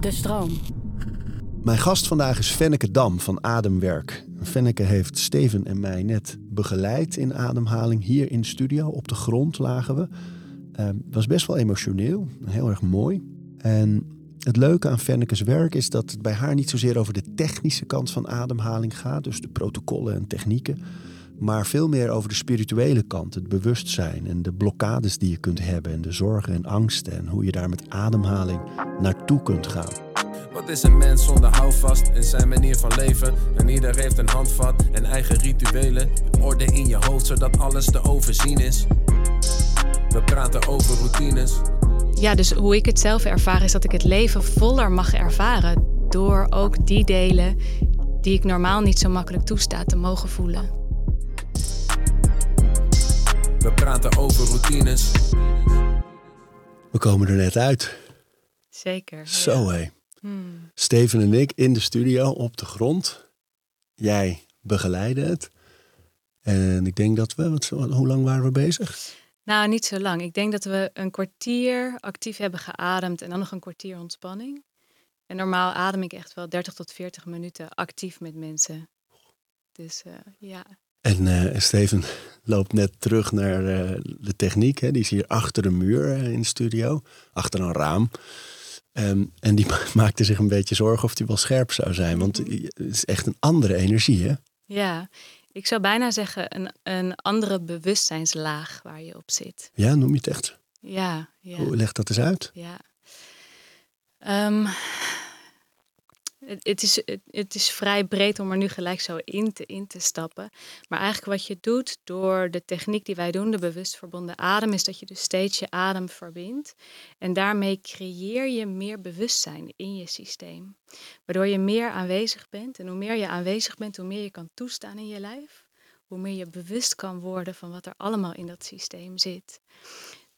De stroom. Mijn gast vandaag is Fenneke Dam van Ademwerk. Fenneke heeft Steven en mij net begeleid in ademhaling hier in de studio. Op de grond lagen we. Het was best wel emotioneel, heel erg mooi. En het leuke aan Fenneke's werk is dat het bij haar niet zozeer over de technische kant van ademhaling gaat, dus de protocollen en technieken, maar veel meer over de spirituele kant, het bewustzijn en de blokkades die je kunt hebben en de zorgen en angsten en hoe je daar met ademhaling naartoe kunt gaan. Wat is een mens zonder houvast in zijn manier van leven? En ieder heeft een handvat en eigen rituelen. Orde in je hoofd zodat alles te overzien is. We praten over routines. Ja, dus hoe ik het zelf ervaar is dat ik het leven voller mag ervaren. Door ook die delen die ik normaal niet zo makkelijk toesta te mogen voelen. We praten over routines. We komen er net uit. Zeker. Zo hé. Hmm. Steven en ik in de studio op de grond. Jij begeleidde het. En ik denk dat we, wat, hoe lang waren we bezig? Nou, niet zo lang. Ik denk dat we een kwartier actief hebben geademd en dan nog een kwartier ontspanning. En normaal adem ik echt wel 30 tot 40 minuten actief met mensen. Dus uh, ja. En uh, Steven loopt net terug naar uh, de techniek. Hè? Die is hier achter de muur in de studio, achter een raam. Um, en die maakte zich een beetje zorgen of hij wel scherp zou zijn. Want het is echt een andere energie, hè? Ja, ik zou bijna zeggen een, een andere bewustzijnslaag waar je op zit. Ja, noem je het echt? Ja. ja. Hoe legt dat eens uit? Ja. Um, het, is, het, is vrij breed om er nu gelijk zo in te, in te stappen. Maar eigenlijk wat je doet door de techniek die wij doen, de bewust verbonden adem, is dat je dus steeds je adem verbindt. En daarmee creëer je meer bewustzijn in je systeem. Waardoor je meer aanwezig bent. En hoe meer je aanwezig bent, hoe meer je kan toestaan in je lijf. Hoe meer je bewust kan worden van wat er allemaal in dat systeem zit.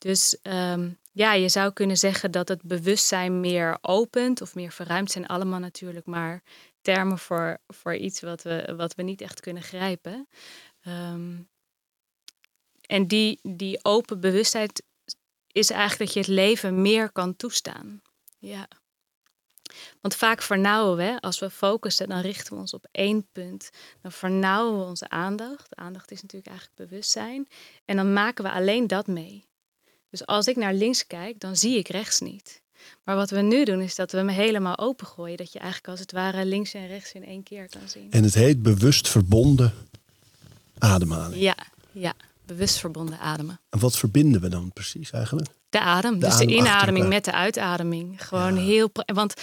Dus um, ja, je zou kunnen zeggen dat het bewustzijn meer opent of meer verruimt zijn allemaal natuurlijk maar termen voor, voor iets wat we, wat we niet echt kunnen grijpen. Um, en die, die open bewustheid is eigenlijk dat je het leven meer kan toestaan. Ja. Want vaak vernauwen we, als we focussen, dan richten we ons op één punt. Dan vernauwen we onze aandacht. Aandacht is natuurlijk eigenlijk bewustzijn. En dan maken we alleen dat mee. Dus als ik naar links kijk, dan zie ik rechts niet. Maar wat we nu doen, is dat we hem helemaal opengooien. Dat je eigenlijk als het ware links en rechts in één keer kan zien. En het heet bewust verbonden ademhaling. Ja, ja, bewust verbonden ademen. En wat verbinden we dan precies eigenlijk? De adem. dus de inademing met de uitademing. Gewoon heel. Want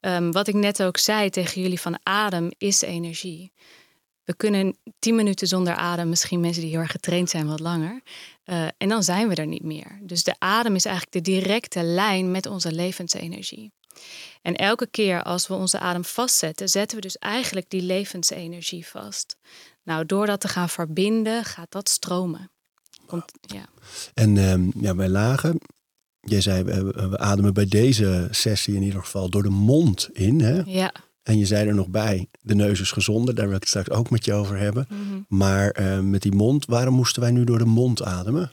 um, wat ik net ook zei tegen jullie van adem is energie. We kunnen tien minuten zonder adem, misschien mensen die heel erg getraind zijn, wat langer. Uh, en dan zijn we er niet meer. Dus de adem is eigenlijk de directe lijn met onze levensenergie. En elke keer als we onze adem vastzetten, zetten we dus eigenlijk die levensenergie vast. Nou, door dat te gaan verbinden, gaat dat stromen. Komt, ja. En um, ja, bij lagen, jij zei, we, we, ademen bij deze sessie in ieder geval door de mond in. Hè? Ja. En je zei er nog bij, de neus is gezonder, daar wil ik het straks ook met je over hebben. Mhm. Maar uh, met die mond, waarom moesten wij nu door de mond ademen?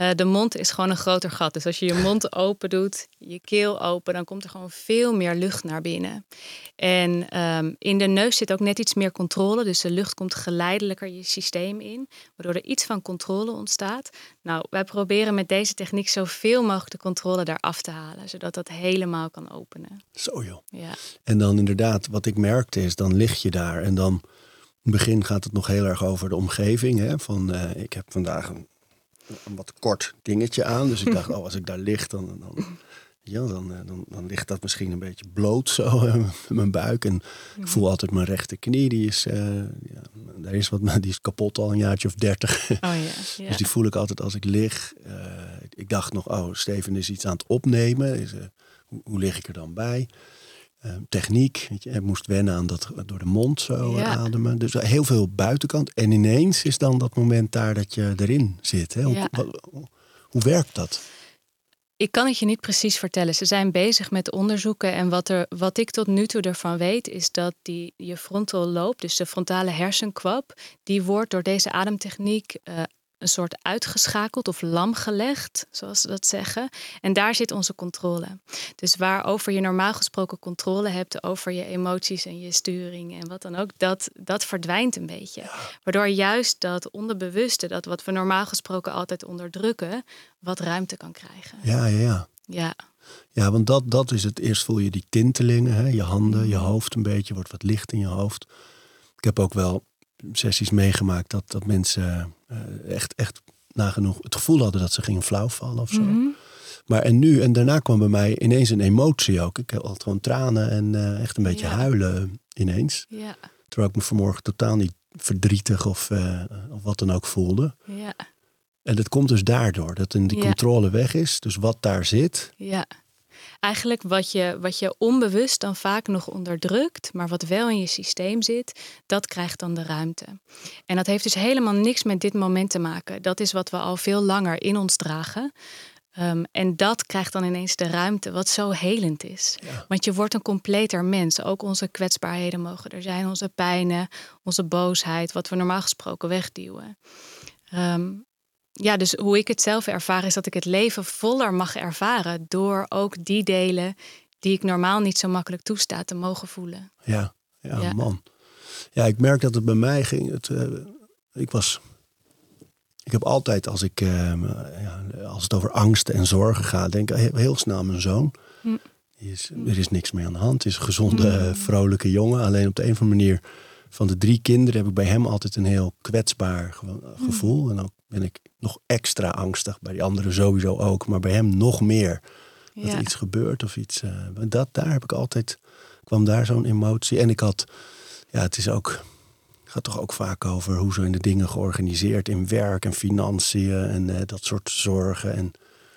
Uh, de mond is gewoon een groter gat. Dus als je je mond open doet, je keel open, dan komt er gewoon veel meer lucht naar binnen. En um, in de neus zit ook net iets meer controle. Dus de lucht komt geleidelijker je systeem in, waardoor er iets van controle ontstaat. Nou, wij proberen met deze techniek zoveel mogelijk de controle daaraf te halen, zodat dat helemaal kan openen. Zo joh. Ja. En dan inderdaad, wat ik merkte is, dan lig je daar en dan. In het begin gaat het nog heel erg over de omgeving. Hè? Van, uh, ik heb vandaag een een wat kort dingetje aan. Dus ik dacht, oh, als ik daar lig, dan, dan, ja, dan, eh, dan, dan ligt dat misschien een beetje bloot zo in mijn buik. En ik voel altijd mijn rechterknie, die is, uh, ja, daar is wat, die is kapot al een jaartje of dertig. Oh, ja, ja. Dus die voel ik altijd als ik lig. Uh, ik dacht nog, oh, Steven is iets aan het opnemen. Is, hoe, hoe lig ik er dan bij? Uh, techniek. Weet je, hij moest wennen aan dat door de mond zo ja. ademen. Dus heel veel buitenkant. En ineens is dan dat moment daar dat je erin zit. Hè? Hoe, Ja. hoe, hoe, werkt dat? Ik kan het je niet precies vertellen. Ze zijn bezig met onderzoeken. En wat, er, wat ik tot nu toe ervan weet, is dat die, je frontal loop, dus de frontale hersenkwap, die wordt door deze ademtechniek uh, een soort uitgeschakeld of lam gelegd, zoals ze dat zeggen. En daar zit onze controle. Dus waarover je normaal gesproken controle hebt over je emoties en je sturing en wat dan ook, dat, dat verdwijnt een beetje. Waardoor juist dat onderbewuste, dat wat we normaal gesproken altijd onderdrukken, wat ruimte kan krijgen. Ja, ja, ja. Ja. Ja, want dat, dat is het. Eerst voel je die tintelingen, hè? je handen, je hoofd een beetje, wordt wat licht in je hoofd. Ik heb ook wel sessies meegemaakt dat, dat mensen uh, echt, echt nagenoeg het gevoel hadden dat ze gingen flauwvallen of zo. Mhm. Maar en nu, en daarna kwam bij mij ineens een emotie ook. Ik had gewoon tranen en uh, echt een beetje Ja. huilen ineens. Ja. Terwijl ik me vanmorgen totaal niet verdrietig of, uh, of wat dan ook voelde. Ja. En dat komt dus daardoor, dat in die controle weg is. Dus wat daar zit, Ja. Eigenlijk wat je, wat je onbewust dan vaak nog onderdrukt, maar wat wel in je systeem zit, dat krijgt dan de ruimte. En dat heeft dus helemaal niks met dit moment te maken. Dat is wat we al veel langer in ons dragen. Ehm, en dat krijgt dan ineens de ruimte, wat zo helend is. Ja. Want je wordt een completer mens. Ook onze kwetsbaarheden mogen er zijn, onze pijnen, onze boosheid, wat we normaal gesproken wegduwen. Ehm, ja, dus hoe ik het zelf ervaar is dat ik het leven voller mag ervaren door ook die delen die ik normaal niet zo makkelijk toesta te mogen voelen. Ja, ja, Ja. man. Ja, ik merk dat het bij mij ging. Het, eh, ik was. Ik heb altijd, als, ik, eh, ja, als het over angsten en zorgen gaat, denk ik heel, snel aan mijn zoon. Hm. Die is, er is niks mee aan de hand. Het is een gezonde, Hm. eh, vrolijke jongen. Alleen op de een of andere manier, van de drie kinderen, heb ik bij hem altijd een heel kwetsbaar Hm. gevoel. En dan ben ik nog extra angstig. Bij die anderen sowieso ook, maar bij hem nog meer. Dat Ja, er iets gebeurt of iets. eh, dat, daar heb ik altijd, kwam daar zo'n emotie. En ik had, ja, het is ook, gaat toch ook vaak over hoe zijn de dingen georganiseerd in werk en financiën en eh, dat soort zorgen en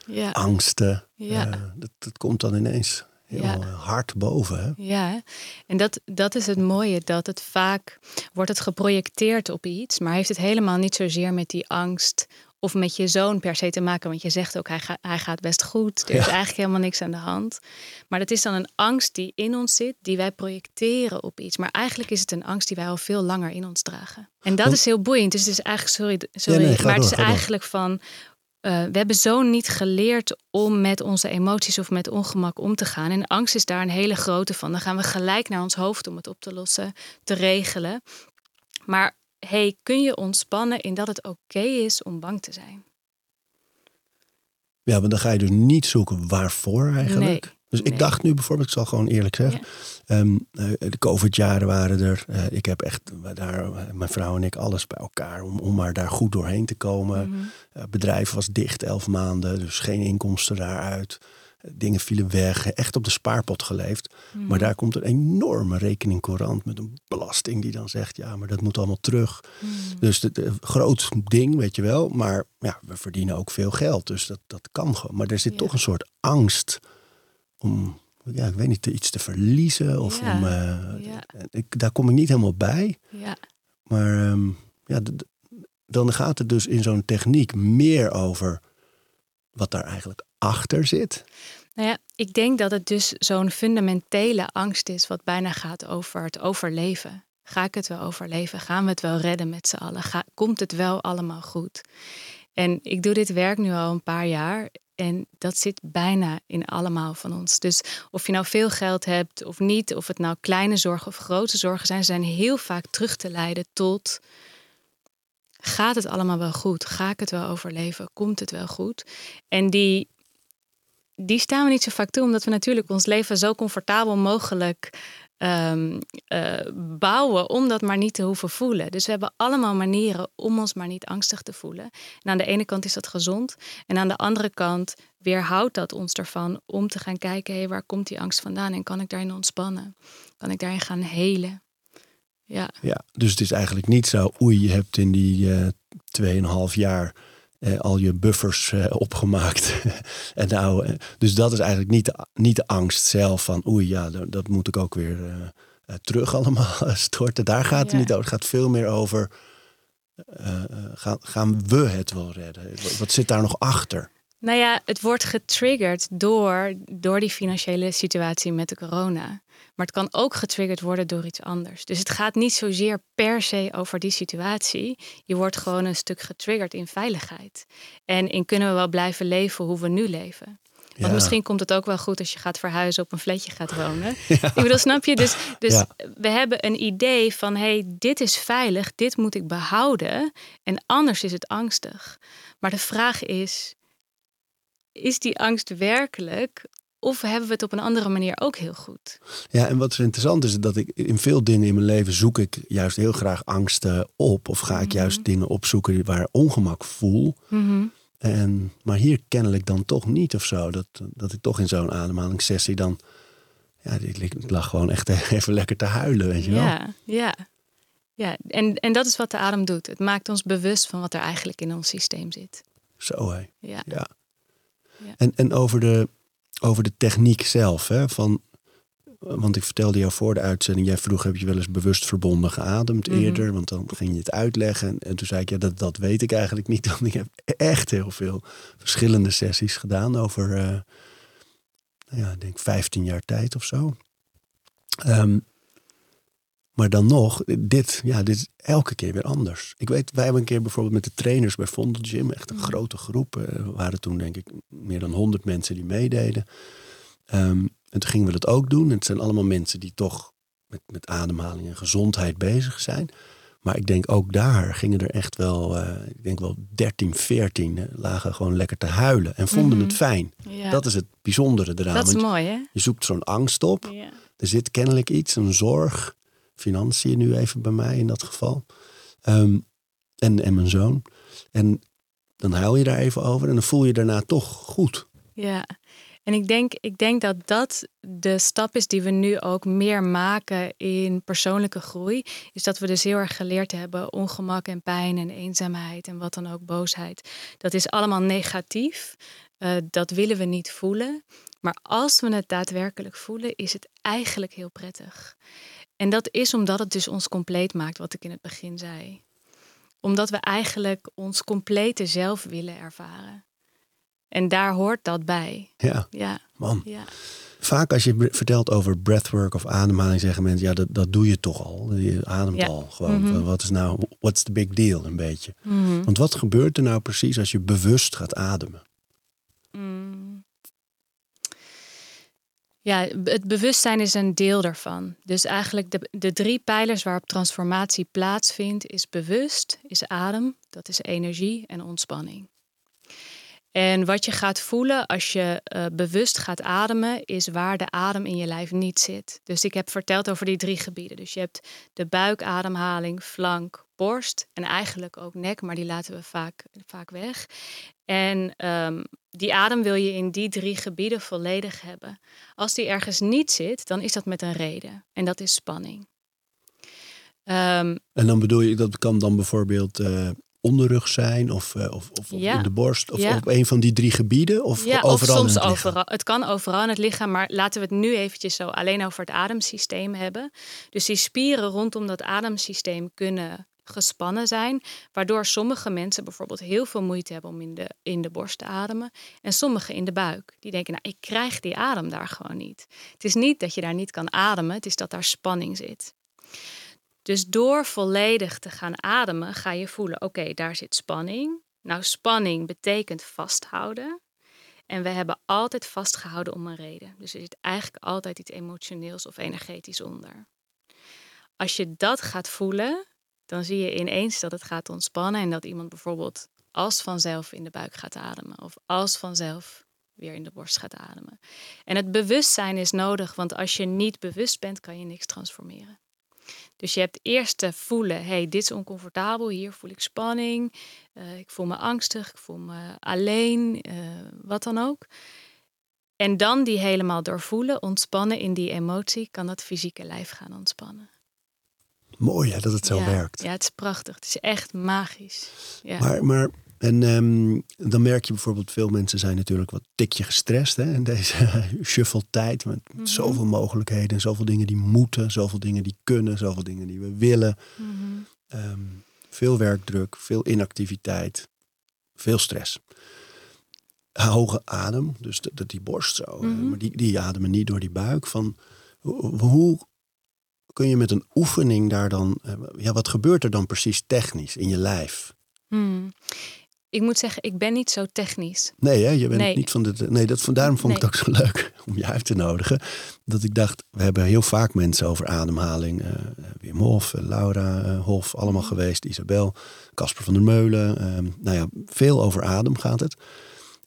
ja, angsten. Ja. Eh, dat, dat komt dan ineens heel Ja. eh, hard boven. Hè? ja. En dat, dat is het mooie, dat het vaak wordt het geprojecteerd op iets, maar heeft het helemaal niet zozeer met die angst of met je zoon per se te maken. Want je zegt ook, hij, ga, hij gaat best goed. Er is eigenlijk helemaal niks aan de hand. Maar dat is dan een angst die in ons zit, die wij projecteren op iets. Maar eigenlijk is het een angst die wij al veel langer in ons dragen. En dat Want- is heel boeiend. Dus het is eigenlijk, sorry, sorry nee, maar het is door. eigenlijk van... eh, we hebben zo niet geleerd om met onze emoties of met ongemak om te gaan. En angst is daar een hele grote van. Dan gaan we gelijk naar ons hoofd om het op te lossen, te regelen. Maar hey, kun je ontspannen in dat het oké is om bang te zijn? Ja, maar dan ga je dus niet zoeken waarvoor eigenlijk. Nee, Dus ik dacht nu bijvoorbeeld, ik zal gewoon eerlijk zeggen. ehm, eh, de COVID-jaren waren er. Eh, ik heb echt daar, mijn vrouw en ik, alles bij elkaar om, om maar daar goed doorheen te komen. Het bedrijf was dicht elf maanden, dus geen inkomsten daaruit. Dingen vielen weg, echt op de spaarpot geleefd. Mhm. Maar daar komt een enorme rekening courant met een belasting die dan zegt, ja, maar dat moet allemaal terug. Mhm. Dus het groot ding, weet je wel. Maar ja, we verdienen ook veel geld, dus dat, dat kan gewoon. Maar er zit Ja. toch een soort angst om, ja, ik weet niet, iets te verliezen. Of Ja, om, eh, ja. ik, daar kom ik niet helemaal bij. Ja, Maar ehm, ja, dan gaat het dus in zo'n techniek meer over wat daar eigenlijk achter zit. Nou ja, ik denk dat het dus zo'n fundamentele angst is, wat bijna gaat over het overleven. Ga ik het wel overleven? Gaan we het wel redden met z'n allen? Ga, komt het wel allemaal goed? En ik doe dit werk nu al een paar jaar en dat zit bijna in allemaal van ons. Dus of je nou veel geld hebt of niet, of het nou kleine zorgen of grote zorgen zijn, zijn heel vaak terug te leiden tot gaat het allemaal wel goed? Ga ik het wel overleven? Komt het wel goed? En die, die staan we niet zo vaak toe, omdat we natuurlijk ons leven zo comfortabel mogelijk ehm, eh, bouwen om dat maar niet te hoeven voelen. Dus we hebben allemaal manieren om ons maar niet angstig te voelen. En aan de ene kant is dat gezond, en aan de andere kant weerhoudt dat ons ervan om te gaan kijken, hé, waar komt die angst vandaan en kan ik daarin ontspannen? Kan ik daarin gaan helen? Ja, Ja, dus het is eigenlijk niet zo, oei, je hebt in die eh, tweeënhalf jaar eh, al je buffers eh, opgemaakt. en nou, dus dat is eigenlijk niet de, niet de angst zelf van, oei, ja, dat, moet ik ook weer terug allemaal storten. Daar gaat het Ja. niet over. Het gaat veel meer over, gaan, gaan we het wel redden? Wat, wat zit daar nog achter? Nou ja, het wordt getriggerd door, door die financiële situatie met de corona. Maar het kan ook getriggerd worden door iets anders. Dus het gaat niet zozeer per se over die situatie. Je wordt gewoon een stuk getriggerd in veiligheid. En in kunnen we wel blijven leven hoe we nu leven. Want misschien komt het ook wel goed als je gaat verhuizen op een flatje gaat wonen. Ik bedoel, snap je? Dus, dus we hebben een idee van, hey, dit is veilig, dit moet ik behouden. En anders is het angstig. Maar de vraag is, is die angst werkelijk? Of hebben we het op een andere manier ook heel goed? Ja, en wat is interessant is dat ik in veel dingen in mijn leven zoek ik juist heel graag angsten op. Of ga ik mhm. juist dingen opzoeken waar ongemak voel. Mm en, maar hier kennelijk dan toch niet of zo. Dat, dat ik toch in zo'n ademhalingssessie dan... Ja, ik, lag gewoon echt even lekker te huilen, weet je wel. Ja, ja. ja. En, en dat is wat de adem doet. Het maakt ons bewust van wat er eigenlijk in ons systeem zit. Zo hé. Ja. ja. En, en over, de, over de techniek zelf, hè, van want ik vertelde jou voor de uitzending, jij vroeg heb je wel eens bewust verbonden geademd mhm. eerder, want dan ging je het uitleggen. En, toen zei ik, ja, dat, dat weet ik eigenlijk niet, want ik heb echt heel veel verschillende sessies gedaan over, uh, nou ja, ik denk 15 jaar tijd of zo. Ehm, maar dan nog, dit, ja, dit is elke keer weer anders. Ik weet, wij hebben een keer bijvoorbeeld met de trainers bij Vondel Gym, echt een mhm. grote groep. Er eh, waren toen denk ik meer dan 100 mensen die meededen. Um, en toen gingen we dat ook doen. En het zijn allemaal mensen die toch met, met ademhaling en gezondheid bezig zijn. Maar ik denk ook daar gingen er echt wel, uh, ik denk wel 13, 14 uh, lagen gewoon lekker te huilen en vonden het mhm. fijn. Dat is het bijzondere eraan. Dat is mooi hè? Je zoekt zo'n angst op. Ja. Er zit kennelijk iets, een zorg, financiën nu even bij mij in dat geval. Ehm, en, en mijn zoon. En dan huil je daar even over en dan voel je daarna toch goed. Ja, en ik denk, ik denk dat dat de stap is die we nu ook meer maken in persoonlijke groei. Is dat we dus heel erg geleerd hebben ongemak en pijn en eenzaamheid en wat dan ook, boosheid. Dat is allemaal negatief. Uh, dat willen we niet voelen. Maar als we het daadwerkelijk voelen, is het eigenlijk heel prettig. En dat is omdat het dus ons compleet maakt, wat ik in het begin zei. Omdat we eigenlijk ons complete zelf willen ervaren. En daar hoort dat bij. Ja, ja. man. Ja. Vaak als je vertelt over breathwork of ademhaling, zeggen mensen, ja, dat, dat doe je toch al. Je ademt al gewoon. Mhm. Wat is nou, what's the big deal, een beetje. Mhm. Want wat gebeurt er nou precies als je bewust gaat ademen? Ja, het bewustzijn is een deel daarvan. Dus eigenlijk de, de drie pijlers waarop transformatie plaatsvindt, is bewust, is adem, dat is energie en ontspanning. En wat je gaat voelen als je uh, bewust gaat ademen, is waar de adem in je lijf niet zit. Dus ik heb verteld over die drie gebieden. Dus je hebt de buikademhaling, flank, borst en eigenlijk ook nek, maar die laten we vaak, vaak weg. En um, die adem wil je in die drie gebieden volledig hebben. Als die ergens niet zit, dan is dat met een reden. En dat is spanning. Um, en dan bedoel je, dat kan dan bijvoorbeeld uh, onderrug zijn of, uh, of, of in de borst of op een van die drie gebieden of ja, overal of soms het overal. Het kan overal in het lichaam, maar laten we het nu eventjes zo alleen over het ademsysteem hebben. Dus die spieren rondom dat ademsysteem kunnen gespannen zijn, waardoor sommige mensen bijvoorbeeld heel veel moeite hebben om in de, in de borst te ademen en sommige in de buik. Die denken, nou, ik krijg die adem daar gewoon niet. Het is niet dat je daar niet kan ademen, het is dat daar spanning zit. Dus door volledig te gaan ademen, ga je voelen: oké, daar zit spanning. Nou, spanning betekent vasthouden. En we hebben altijd vastgehouden om een reden. Dus er zit eigenlijk altijd iets emotioneels of energetisch onder. Als je dat gaat voelen, dan zie je ineens dat het gaat ontspannen en dat iemand bijvoorbeeld als vanzelf in de buik gaat ademen of als vanzelf weer in de borst gaat ademen. En het bewustzijn is nodig, want als je niet bewust bent, kan je niks transformeren. Dus je hebt eerst te voelen, hey, dit is oncomfortabel, hier voel ik spanning, uh, ik voel me angstig, ik voel me alleen, uh, wat dan ook. En dan die helemaal doorvoelen, ontspannen in die emotie, kan dat fysieke lijf gaan ontspannen. Mooi hè, dat het zo werkt. Ja, het is prachtig. Het is echt magisch. Ja. Maar, maar en ehm, dan merk je bijvoorbeeld, veel mensen zijn natuurlijk wat tikje gestrest hè, in deze shuffle-tijd. Met mm zoveel mogelijkheden, en zoveel dingen die moeten, zoveel dingen die kunnen, zoveel dingen die we willen. Mhm. Ehm, veel werkdruk, veel inactiviteit, veel stress. hoge adem, dus dat, die borst zo, Mhm. maar die, die ademen niet door die buik. Van, hoe kun je met een oefening daar dan, eh, ja, wat gebeurt er dan precies technisch in je lijf? Hmm. Ik moet zeggen, ik ben niet zo technisch. Nee, hè? je bent Nee. niet van de. Nee, dat, daarom vond ik het ook zo leuk om je uit te nodigen. Dat ik dacht, we hebben heel vaak mensen over ademhaling. eh, Wim Hof, eh, Laura eh, Hof, allemaal Mhm. geweest. Isabel, Casper van der Meulen. ehm, nou ja, veel over adem gaat het.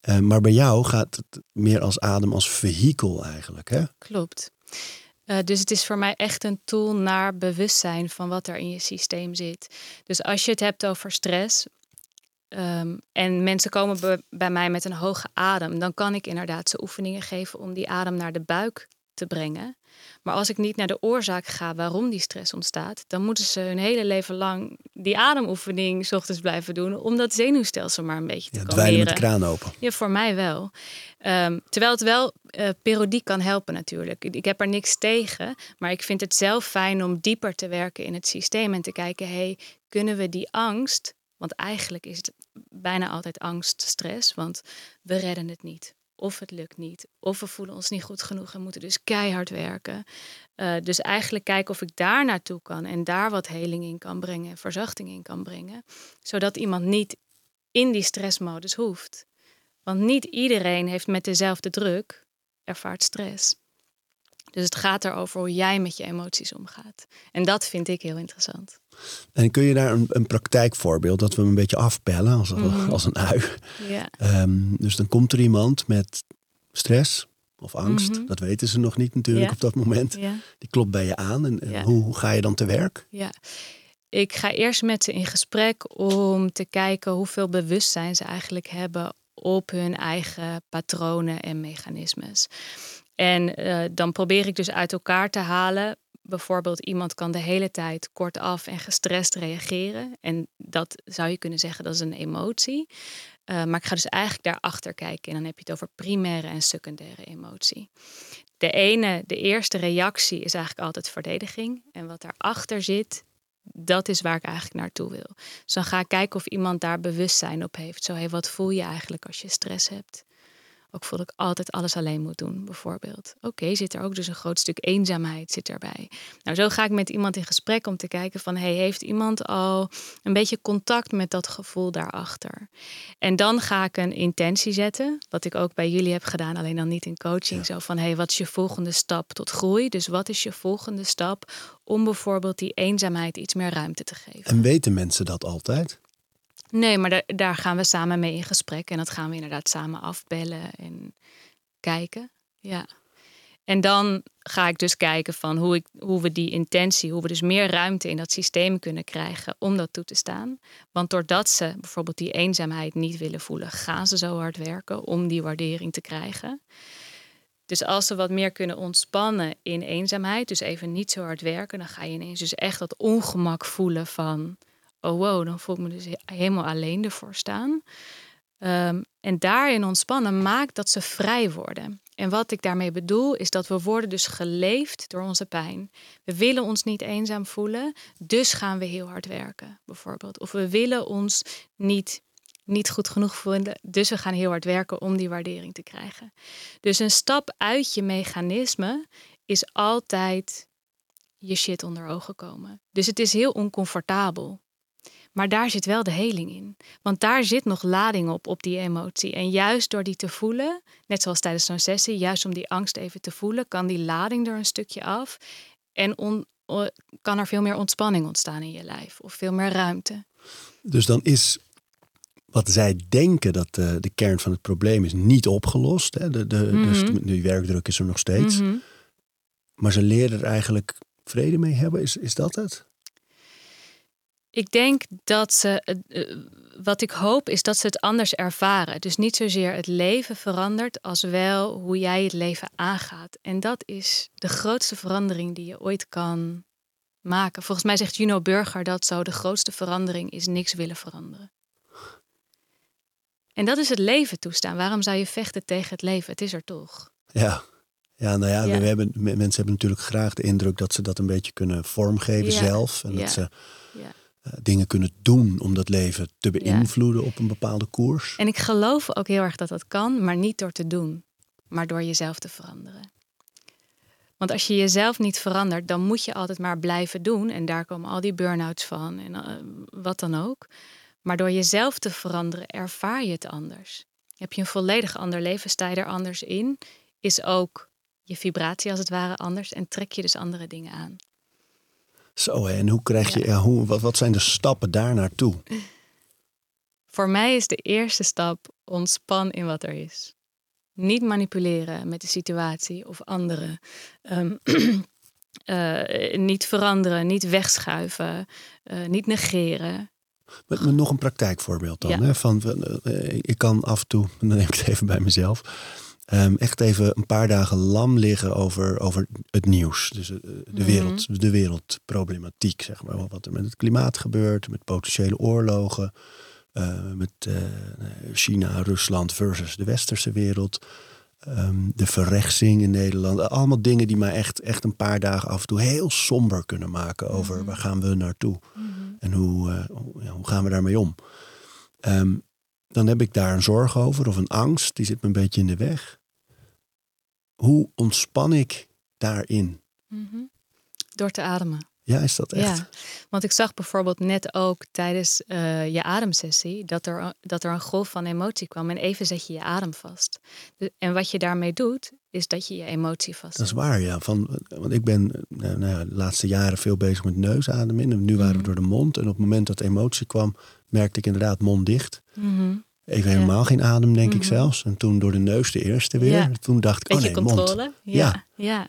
Eh, maar bij jou gaat het meer als adem als vehikel eigenlijk. Hè? Klopt. Eh, dus het is voor mij echt een tool naar bewustzijn van wat er in je systeem zit. Dus als je het hebt over stress ehm, en mensen komen bij mij met een hoge adem, dan kan ik inderdaad ze oefeningen geven om die adem naar de buik te brengen. Maar als ik niet naar de oorzaak ga waarom die stress ontstaat, dan moeten ze hun hele leven lang die ademoefening 's ochtends blijven doen om dat zenuwstelsel maar een beetje te Ja, kalmeren. met de kraan open. Ja, voor mij wel. Ehm, terwijl het wel eh periodiek kan helpen natuurlijk. Ik ik heb er niks tegen, maar ik vind het zelf fijn om dieper te werken in het systeem en te kijken, hey, kunnen we die angst, want eigenlijk is het bijna altijd angst, stress, want we redden het niet. Of het lukt niet, of we voelen ons niet goed genoeg en moeten dus keihard werken. Eh, dus eigenlijk kijken of ik daar naartoe kan en daar wat heling in kan brengen en verzachting in kan brengen, zodat iemand niet in die stressmodus hoeft. Want niet iedereen heeft met dezelfde druk ervaart stress. Dus het gaat erover hoe jij met je emoties omgaat. En dat vind ik heel interessant. En kun je daar een, een praktijkvoorbeeld dat we hem een beetje afpellen als, Mhm. als een ui? Ja. Ehm, dus dan komt er iemand met stress of angst. Mhm. Dat weten ze nog niet natuurlijk op dat moment. Die klopt bij je aan. En, hoe, hoe ga je dan te werk? Ja. Ik ga eerst met ze in gesprek om te kijken hoeveel bewustzijn ze eigenlijk hebben op hun eigen patronen en mechanismes. En eh, dan probeer ik dus uit elkaar te halen. Bijvoorbeeld, iemand kan de hele tijd kortaf en gestrest reageren. En dat zou je kunnen zeggen, dat is een emotie. Eh, maar ik ga dus eigenlijk daarachter kijken. En dan heb je het over primaire en secundaire emotie. De ene, de eerste reactie is eigenlijk altijd verdediging. En wat daarachter zit, dat is waar ik eigenlijk naartoe wil. Dus dan ga ik kijken of iemand daar bewustzijn op heeft. Zo, hey, wat voel je eigenlijk als je stress hebt? Ook voel ik altijd alles alleen moet doen, bijvoorbeeld. Oké, zit er ook dus een groot stuk eenzaamheid zit erbij. Nou, zo ga ik met iemand in gesprek om te kijken van... Hey, heeft iemand al een beetje contact met dat gevoel daarachter? En dan ga ik een intentie zetten, wat ik ook bij jullie heb gedaan... alleen dan niet in coaching. Zo van, hey, wat is je volgende stap tot groei? Dus wat is je volgende stap om bijvoorbeeld die eenzaamheid iets meer ruimte te geven? En weten mensen dat altijd? Nee, maar daar, daar gaan we samen mee in gesprek. En dat gaan we inderdaad samen afbellen en kijken. Ja. En dan ga ik dus kijken van hoe, ik, hoe we die intentie, hoe we dus meer ruimte in dat systeem kunnen krijgen om dat toe te staan. Want doordat ze bijvoorbeeld die eenzaamheid niet willen voelen, gaan ze zo hard werken om die waardering te krijgen. Dus als ze wat meer kunnen ontspannen in eenzaamheid, dus even niet zo hard werken, dan ga je ineens dus echt dat ongemak voelen van, oh wow, dan voel ik me dus he- helemaal alleen ervoor staan. Ehm, en daarin ontspannen maakt dat ze vrij worden. En wat ik daarmee bedoel, is dat we worden dus geleefd door onze pijn. We willen ons niet eenzaam voelen, dus gaan we heel hard werken, bijvoorbeeld. Of we willen ons niet, niet goed genoeg voelen, dus we gaan heel hard werken om die waardering te krijgen. Dus een stap uit je mechanisme is altijd je shit onder ogen komen. Dus het is heel oncomfortabel. Maar daar zit wel de heling in. Want daar zit nog lading op, op die emotie. En juist door die te voelen, net zoals tijdens zo'n sessie, juist om die angst even te voelen, kan die lading er een stukje af. En on- kan er veel meer ontspanning ontstaan in je lijf. Of veel meer ruimte. Dus dan is wat zij denken dat eh, de kern van het probleem is niet opgelost. Hè? De, de, dus de- die werkdruk is er nog steeds. Mhm. Maar ze leren er eigenlijk vrede mee hebben. Is, is dat het? Ik denk dat ze, eh, wat ik hoop, is dat ze het anders ervaren. Dus niet zozeer het leven verandert, als wel hoe jij het leven aangaat. En dat is de grootste verandering die je ooit kan maken. Volgens mij zegt Juno Burger dat zo de grootste verandering is niks willen veranderen. En dat is het leven toestaan. Waarom zou je vechten tegen het leven? Het is er toch. Ja. Ja, nou ja, Ja. We hebben, me- mensen hebben natuurlijk graag de indruk dat ze dat een beetje kunnen vormgeven Ja. zelf. En Ja. dat ze Ja. Dingen kunnen doen om dat leven te beïnvloeden op een bepaalde koers. En ik geloof ook heel erg dat dat kan, maar niet door te doen, maar door jezelf te veranderen. Want als je jezelf niet verandert, dan moet je altijd maar blijven doen. En daar komen al die burn-outs van en uh, wat dan ook. Maar door jezelf te veranderen, ervaar je het anders. Heb je een volledig ander leven, sta je er anders in, is ook je vibratie als het ware anders en trek je dus andere dingen aan. Zo, en hoe krijg je, ja. hoe, wat, wat zijn de stappen daar naartoe? Voor mij is de eerste stap ontspan in wat er is. Niet manipuleren met de situatie of anderen. Um, uh, niet veranderen, niet wegschuiven, uh, niet negeren. Met, met, nog een praktijkvoorbeeld dan. Ja. Hè? Van, uh, ik kan af en toe, dan neem ik het even bij mezelf Um, echt even een paar dagen lam liggen over, over het nieuws. Dus uh, de, wereld, mm. de wereldproblematiek, zeg maar. Wat er met het klimaat gebeurt, met potentiële oorlogen. Uh, met uh, China, Rusland versus de westerse wereld. Um, de verrechtsing in Nederland. Allemaal dingen die mij echt, echt een paar dagen af en toe heel somber kunnen maken over mm. waar gaan we naartoe. Mm. En hoe, ja, hoe gaan we daarmee om. Um, dan heb ik daar een zorg over of een angst, die zit me een beetje in de weg. Hoe ontspan ik daarin? Mm -hmm. Door te ademen. Ja, is dat echt? Ja, want ik zag bijvoorbeeld net ook tijdens uh, je ademsessie dat er, dat er een golf van emotie kwam en even zet je je adem vast. De, en wat je daarmee doet, is dat je je emotie vast. Dat is waar, ja. Van, want ik ben nou, nou ja, de laatste jaren veel bezig met neusademen. En nu waren we mhm. door de mond. En op het moment dat emotie kwam, merkte ik inderdaad mond dicht. Mm Even helemaal geen adem, denk ik mhm. zelfs. En toen door de neus de eerste weer. Toen dacht ik, oh nee, controle. mond. Ja, ja.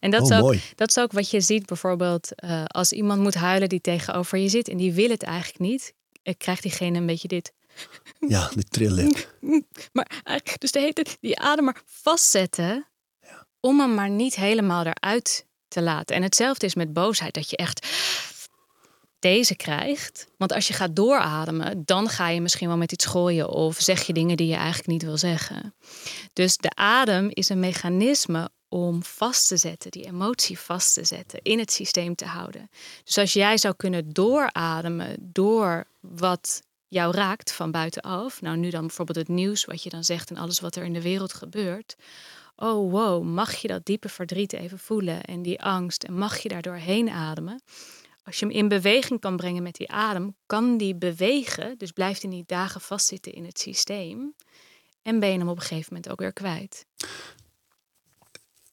En dat, oh, is ook, dat is ook wat je ziet bijvoorbeeld uh, als iemand moet huilen die tegenover je zit en die wil het eigenlijk niet, uh, krijgt diegene een beetje dit. Ja, de trillip. maar eigenlijk, dus de hele die adem maar vastzetten ja. om hem maar niet helemaal eruit te laten. En hetzelfde is met boosheid, dat je echt deze krijgt. Want als je gaat doorademen, dan ga je misschien wel met iets gooien of zeg je dingen die je eigenlijk niet wil zeggen. Dus de adem is een mechanisme om vast te zetten, die emotie vast te zetten, in het systeem te houden. Dus als jij zou kunnen doorademen door wat jou raakt van buitenaf, nou nu dan bijvoorbeeld het nieuws, wat je dan zegt en alles wat er in de wereld gebeurt. Oh wow, mag je dat diepe verdriet even voelen en die angst en mag je daar doorheen ademen? Als je hem in beweging kan brengen met die adem, kan die bewegen. Dus blijft hij niet dagen vastzitten in het systeem. En ben je hem op een gegeven moment ook weer kwijt.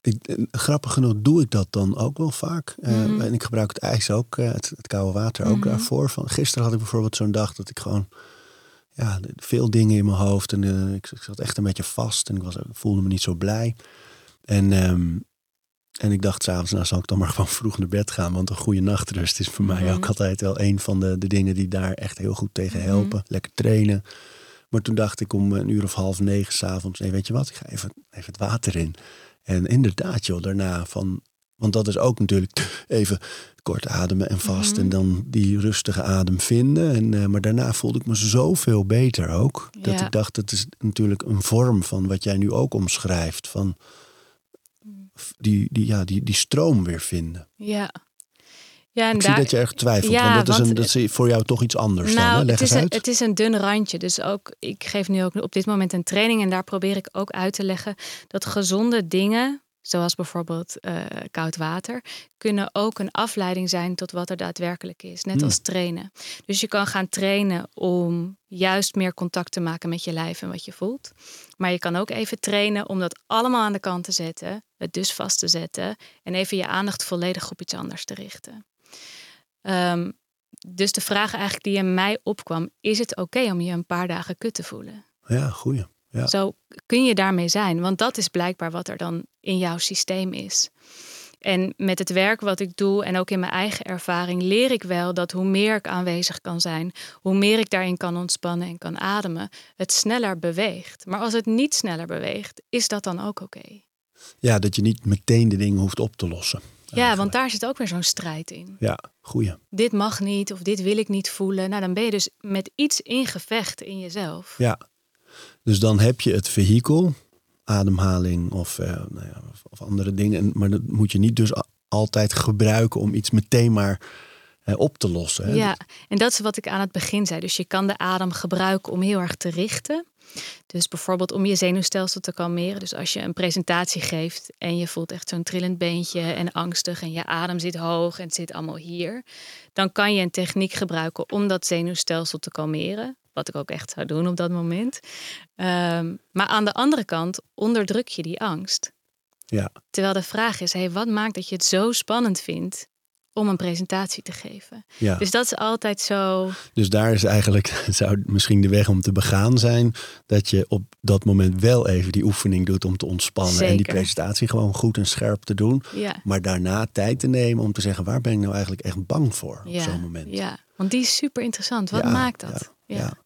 Ik, eh, grappig genoeg doe ik dat dan ook wel vaak. Mm en ik gebruik het ijs ook, eh, het, het koude water ook mm daarvoor. Van, gisteren had ik bijvoorbeeld zo'n dag dat ik gewoon ja, veel dingen in mijn hoofd. En uh, ik, ik, zat echt een beetje vast en ik was, voelde me niet zo blij. En um, en ik dacht s'avonds, nou zal ik dan maar gewoon vroeg naar bed gaan. Want een goede nachtrust is voor mij mhm. ook altijd wel een van de, de dingen die daar echt heel goed tegen mhm. helpen. Lekker trainen. Maar toen dacht ik om een uur of half negen s'avonds, nee weet je wat, ik ga even, even het water in. En inderdaad joh, daarna van, want dat is ook natuurlijk even kort ademen en vast. En mhm. dan die rustige adem vinden. En, uh, maar daarna voelde ik me zoveel beter ook. Dat ik dacht, het is natuurlijk een vorm van wat jij nu ook omschrijft. Van die, die, ja, die, die stroom weer vinden. Ja. Ja, en ik zie dat je erg twijfelt, ja, want dat is, een, dat is voor jou toch iets anders nou, dan, hè? Leg het is uit. Een, het is een dun randje, dus ook, ik geef nu ook op dit moment een training en daar probeer ik ook uit te leggen dat gezonde dingen zoals bijvoorbeeld uh, koud water, kunnen ook een afleiding zijn tot wat er daadwerkelijk is. Net als hmm. trainen. Dus je kan gaan trainen om juist meer contact te maken met je lijf en wat je voelt. Maar je kan ook even trainen om dat allemaal aan de kant te zetten, het dus vast te zetten en even je aandacht volledig op iets anders te richten. Um, dus de vraag eigenlijk die in mij opkwam, is het oké om je een paar dagen kut te voelen? Ja, goeie. Ja. Zo kun je daarmee zijn, want dat is blijkbaar wat er dan in jouw systeem is. En met het werk wat ik doe en ook in mijn eigen ervaring leer ik wel dat hoe meer ik aanwezig kan zijn, hoe meer ik daarin kan ontspannen en kan ademen, het sneller beweegt. Maar als het niet sneller beweegt, is dat dan ook oké? Ja, dat je niet meteen de dingen hoeft op te lossen. Ja, want daar zit ook weer zo'n strijd in. Ja, goeie. Dit mag niet of dit wil ik niet voelen. Nou, dan ben je dus met iets in gevecht in jezelf. Ja, dus dan heb je het vehikel, ademhaling of, uh, nou ja, of, andere dingen. Maar dat moet je niet dus altijd gebruiken om iets meteen maar eh, op te lossen. Ja, en dat is wat ik aan het begin zei. Dus je kan de adem gebruiken om heel erg te richten. Dus bijvoorbeeld om je zenuwstelsel te kalmeren. Dus als je een presentatie geeft en je voelt echt zo'n trillend beentje en angstig en je adem zit hoog en het zit allemaal hier, dan kan je een techniek gebruiken om dat zenuwstelsel te kalmeren. Wat ik ook echt zou doen op dat moment. Ehm, maar aan de andere kant onderdruk je die angst. Ja. Terwijl de vraag is: hey, wat maakt dat je het zo spannend vindt om een presentatie te geven? Ja. Dus dat is altijd zo. Dus daar is eigenlijk, zou misschien de weg om te begaan zijn, dat je op dat moment wel even die oefening doet om te ontspannen en die presentatie gewoon goed en scherp te doen. Ja, Maar daarna tijd te nemen om te zeggen, waar ben ik nou eigenlijk echt bang voor op ja, zo'n moment? ja. Want die is super interessant. Wat maakt dat? Ja, ja.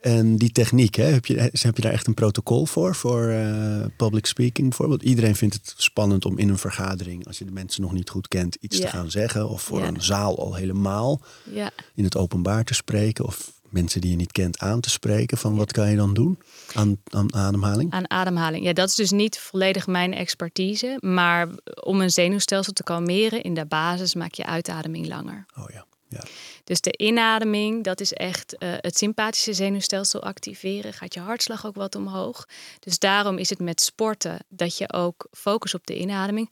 En die techniek, hè, heb, je, heb je daar echt een protocol voor? Voor eh, public speaking bijvoorbeeld? Iedereen vindt het spannend om in een vergadering, als je de mensen nog niet goed kent, iets te gaan zeggen. Of voor Ja. een zaal al helemaal ja. in het openbaar te spreken. Of mensen die je niet kent aan te spreken. Van wat kan je dan doen aan, aan ademhaling? Aan ademhaling. Ja, dat is dus niet volledig mijn expertise. Maar om een zenuwstelsel te kalmeren in de basis maak je uitademing langer. Oh ja, ja. Dus de inademing, dat is echt eh, het sympathische zenuwstelsel activeren. Gaat je hartslag ook wat omhoog. Dus daarom is het met sporten dat je ook focus op de inademing.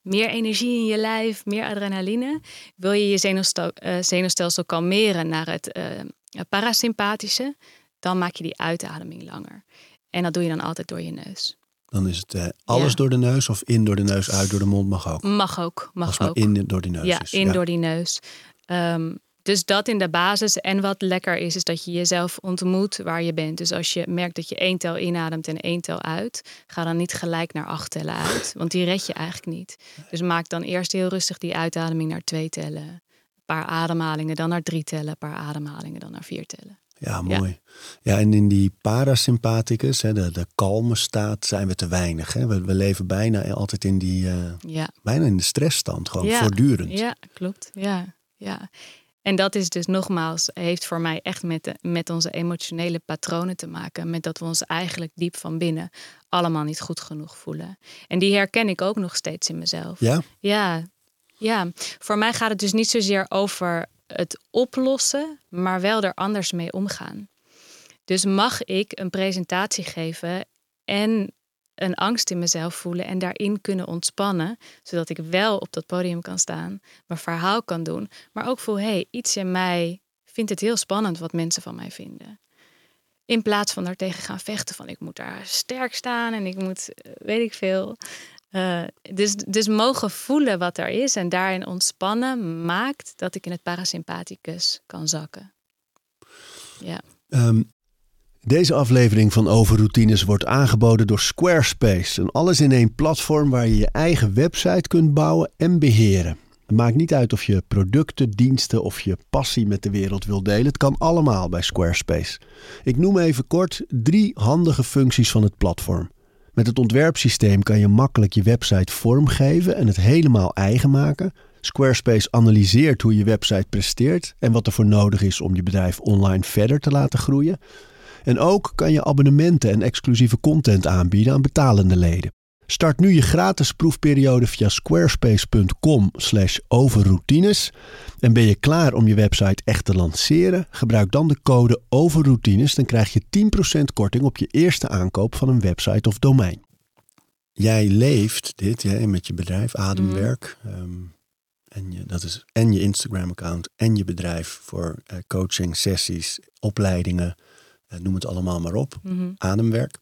Meer energie in je lijf, meer adrenaline. Wil je je zenuwstel- eh, zenuwstelsel kalmeren naar het eh, parasympathische, dan maak je die uitademing langer. En dat doe je dan altijd door je neus. Dan is het eh, alles Ja. door de neus of in door de neus, uit door de mond mag ook. Mag ook, Als mag het maar ook. in door die neus ja, is. in door die neus. Ehm, dus dat in de basis. En wat lekker is, is dat je jezelf ontmoet waar je bent. Dus als je merkt dat je één tel inademt en één tel uit, ga dan niet gelijk naar acht tellen uit. Want die red je eigenlijk niet. Dus maak dan eerst heel rustig die uitademing naar twee tellen. Een paar ademhalingen, dan naar drie tellen. Een paar ademhalingen, dan naar vier tellen. Ja, mooi. Ja. en in die parasympathicus, hè, de, de kalme staat, zijn we te weinig. Hè? We, we leven bijna altijd in die, eh, Ja. bijna in de stressstand, gewoon Ja, voortdurend. Ja, klopt. Ja, ja. En dat is dus nogmaals, heeft voor mij echt met, de, met onze emotionele patronen te maken. Met dat we ons eigenlijk diep van binnen allemaal niet goed genoeg voelen. En die herken ik ook nog steeds in mezelf. Ja? Ja, ja. Voor mij gaat het dus niet zozeer over het oplossen, maar wel er anders mee omgaan. Dus mag ik een presentatie geven en een angst in mezelf voelen en daarin kunnen ontspannen, zodat ik wel op dat podium kan staan, mijn verhaal kan doen, maar ook voel, hé, hey, iets in mij vindt het heel spannend wat mensen van mij vinden. In plaats van daartegen gaan vechten van ik moet daar sterk staan en ik moet, eh, weet ik veel. Uh, dus, dus mogen voelen wat er is en daarin ontspannen maakt dat ik in het parasympathicus kan zakken. Ja. Um, deze aflevering van Overroutines wordt aangeboden door Squarespace. Een alles in één platform waar je je eigen website kunt bouwen en beheren. Het maakt niet uit of je producten, diensten of je passie met de wereld wil delen. Het kan allemaal bij Squarespace. Ik noem even kort drie handige functies van het platform. Met het ontwerpsysteem kan je makkelijk je website vormgeven en het helemaal eigen maken. Squarespace analyseert hoe je website presteert en wat er voor nodig is om je bedrijf online verder te laten groeien. En ook kan je abonnementen en exclusieve content aanbieden aan betalende leden. Start nu je gratis proefperiode via squarespace.com/overroutines en ben je klaar om je website echt te lanceren? Gebruik dan de code overroutines, dan krijg je 10% korting op je eerste aankoop van een website of domein. Jij leeft dit hè, met je bedrijf Ademwerk. Mm. Um, en je, dat is en je Instagram-account en je bedrijf voor uh, coaching, sessies, opleidingen, uh, noem het allemaal maar op. Mhm. Mm-hmm. Ademwerk.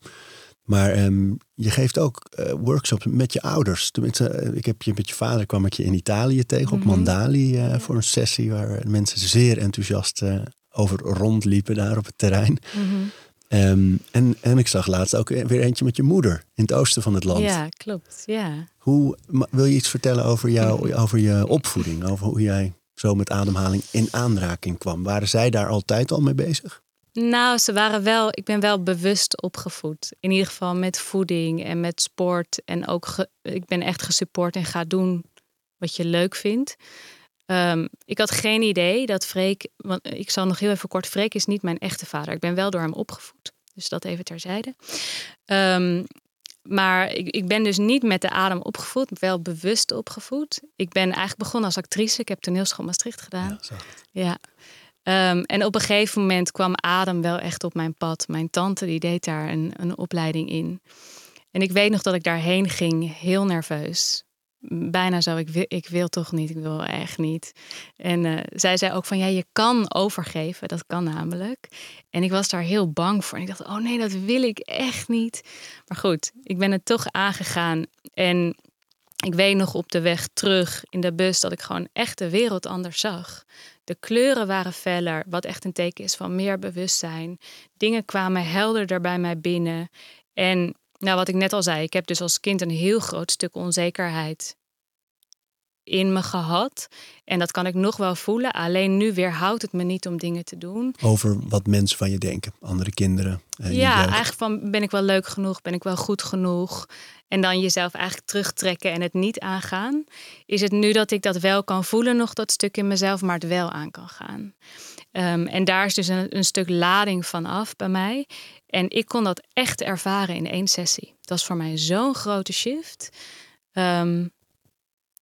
Maar um, je geeft ook uh, workshops met je ouders. Tenminste, uh, ik heb je met je vader kwam ik je in Italië tegen op Mhm. Mandali uh, ja. voor een sessie waar mensen zeer enthousiast over rondliepen daar op het terrein. Mhm. Um, en, en ik zag laatst ook weer eentje met je moeder in het oosten van het land. Ja, klopt. Ja. Hoe wil je iets vertellen over, jou, over je opvoeding? Over hoe jij zo met ademhaling in aanraking kwam? Waren zij daar altijd al mee bezig? Nou, ze waren wel, ik ben wel bewust opgevoed. In ieder geval met voeding en met sport. En ook, ge, ik ben echt gesupport en ga doen wat je leuk vindt. Um, ik had geen idee dat Freek, want ik zal nog heel even kort, Freek is niet mijn echte vader. Ik ben wel door hem opgevoed. Dus dat even terzijde. Um, maar ik, ik ben dus niet met de adem opgevoed, wel bewust opgevoed. Ik ben eigenlijk begonnen als actrice. Ik heb toneelschool Maastricht gedaan. Ja, Ja. Ehm, en op een gegeven moment kwam adem wel echt op mijn pad. Mijn tante die deed daar een, een opleiding in. En ik weet nog dat ik daarheen ging, heel nerveus. Bijna zo, ik ik wil toch niet, ik wil echt niet. En uh, zij zei ook van, ja, je kan overgeven, dat kan namelijk. En ik was daar heel bang voor. En ik dacht, oh nee, dat wil ik echt niet. Maar goed, ik ben het toch aangegaan. En ik weet nog op de weg terug in de bus dat ik gewoon echt de wereld anders zag. De kleuren waren feller, wat echt een teken is van meer bewustzijn. Dingen kwamen helderder bij mij binnen. En nou, wat ik net al zei, ik heb dus als kind een heel groot stuk onzekerheid in me gehad. En dat kan ik nog wel voelen. Alleen nu weerhoudt het me niet om dingen te doen. Over wat mensen van je denken, andere kinderen. Eh, ja, eigenlijk van ben ik wel leuk genoeg, ben ik wel goed genoeg. En dan jezelf eigenlijk terugtrekken en het niet aangaan. Is het nu dat ik dat wel kan voelen, nog dat stuk in mezelf, maar het wel aan kan gaan. Um, en daar is dus een, een, stuk lading van af bij mij. En ik kon dat echt ervaren in één sessie. Dat was voor mij zo'n grote shift. Um,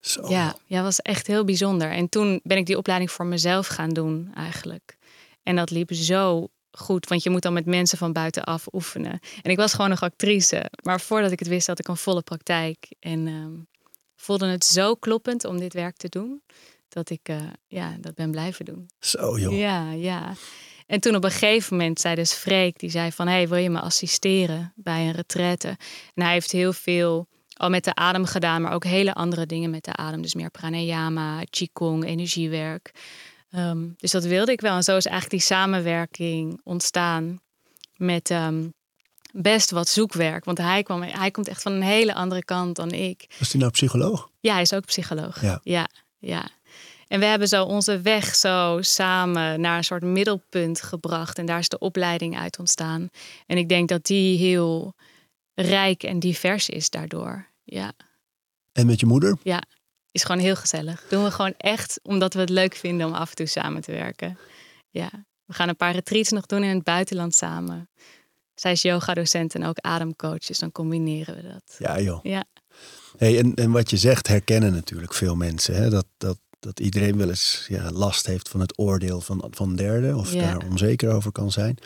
Zo. Ja, ja, was echt heel bijzonder. En toen ben ik die opleiding voor mezelf gaan doen, eigenlijk. En dat liep zo goed, want je moet dan met mensen van buitenaf oefenen. En ik was gewoon nog actrice. Maar voordat ik het wist, had ik een volle praktijk. En um, voelde het zo kloppend om dit werk te doen, dat ik uh, ja, dat ben blijven doen. Zo joh. Ja, ja. En toen op een gegeven moment zei dus Freek, die zei van... hey, wil je me assisteren bij een retraite? En hij heeft heel veel al met de adem gedaan, maar ook hele andere dingen met de adem. Dus meer pranayama, qigong, energiewerk. Um, dus dat wilde ik wel. En zo is eigenlijk die samenwerking ontstaan met um, best wat zoekwerk. Want hij, kwam, hij komt echt van een hele andere kant dan ik. Was hij nou psycholoog? Ja, hij is ook psycholoog. Ja. ja, ja. En we hebben zo onze weg zo samen naar een soort middelpunt gebracht. En daar is de opleiding uit ontstaan. En ik denk dat die heel rijk en divers is daardoor. Ja. En met je moeder? Ja, is gewoon heel gezellig. Doen we gewoon echt omdat we het leuk vinden om af en toe samen te werken. Ja, we gaan een paar retreats nog doen in het buitenland samen. Zij is yoga-docent en ook ademcoach, dus dan combineren we dat. Ja, joh. Ja. Hey, en, en wat je zegt herkennen natuurlijk veel mensen. Hè? Dat, dat, dat iedereen wel eens ja, last heeft van het oordeel van, van derden of Ja. daar onzeker over kan zijn.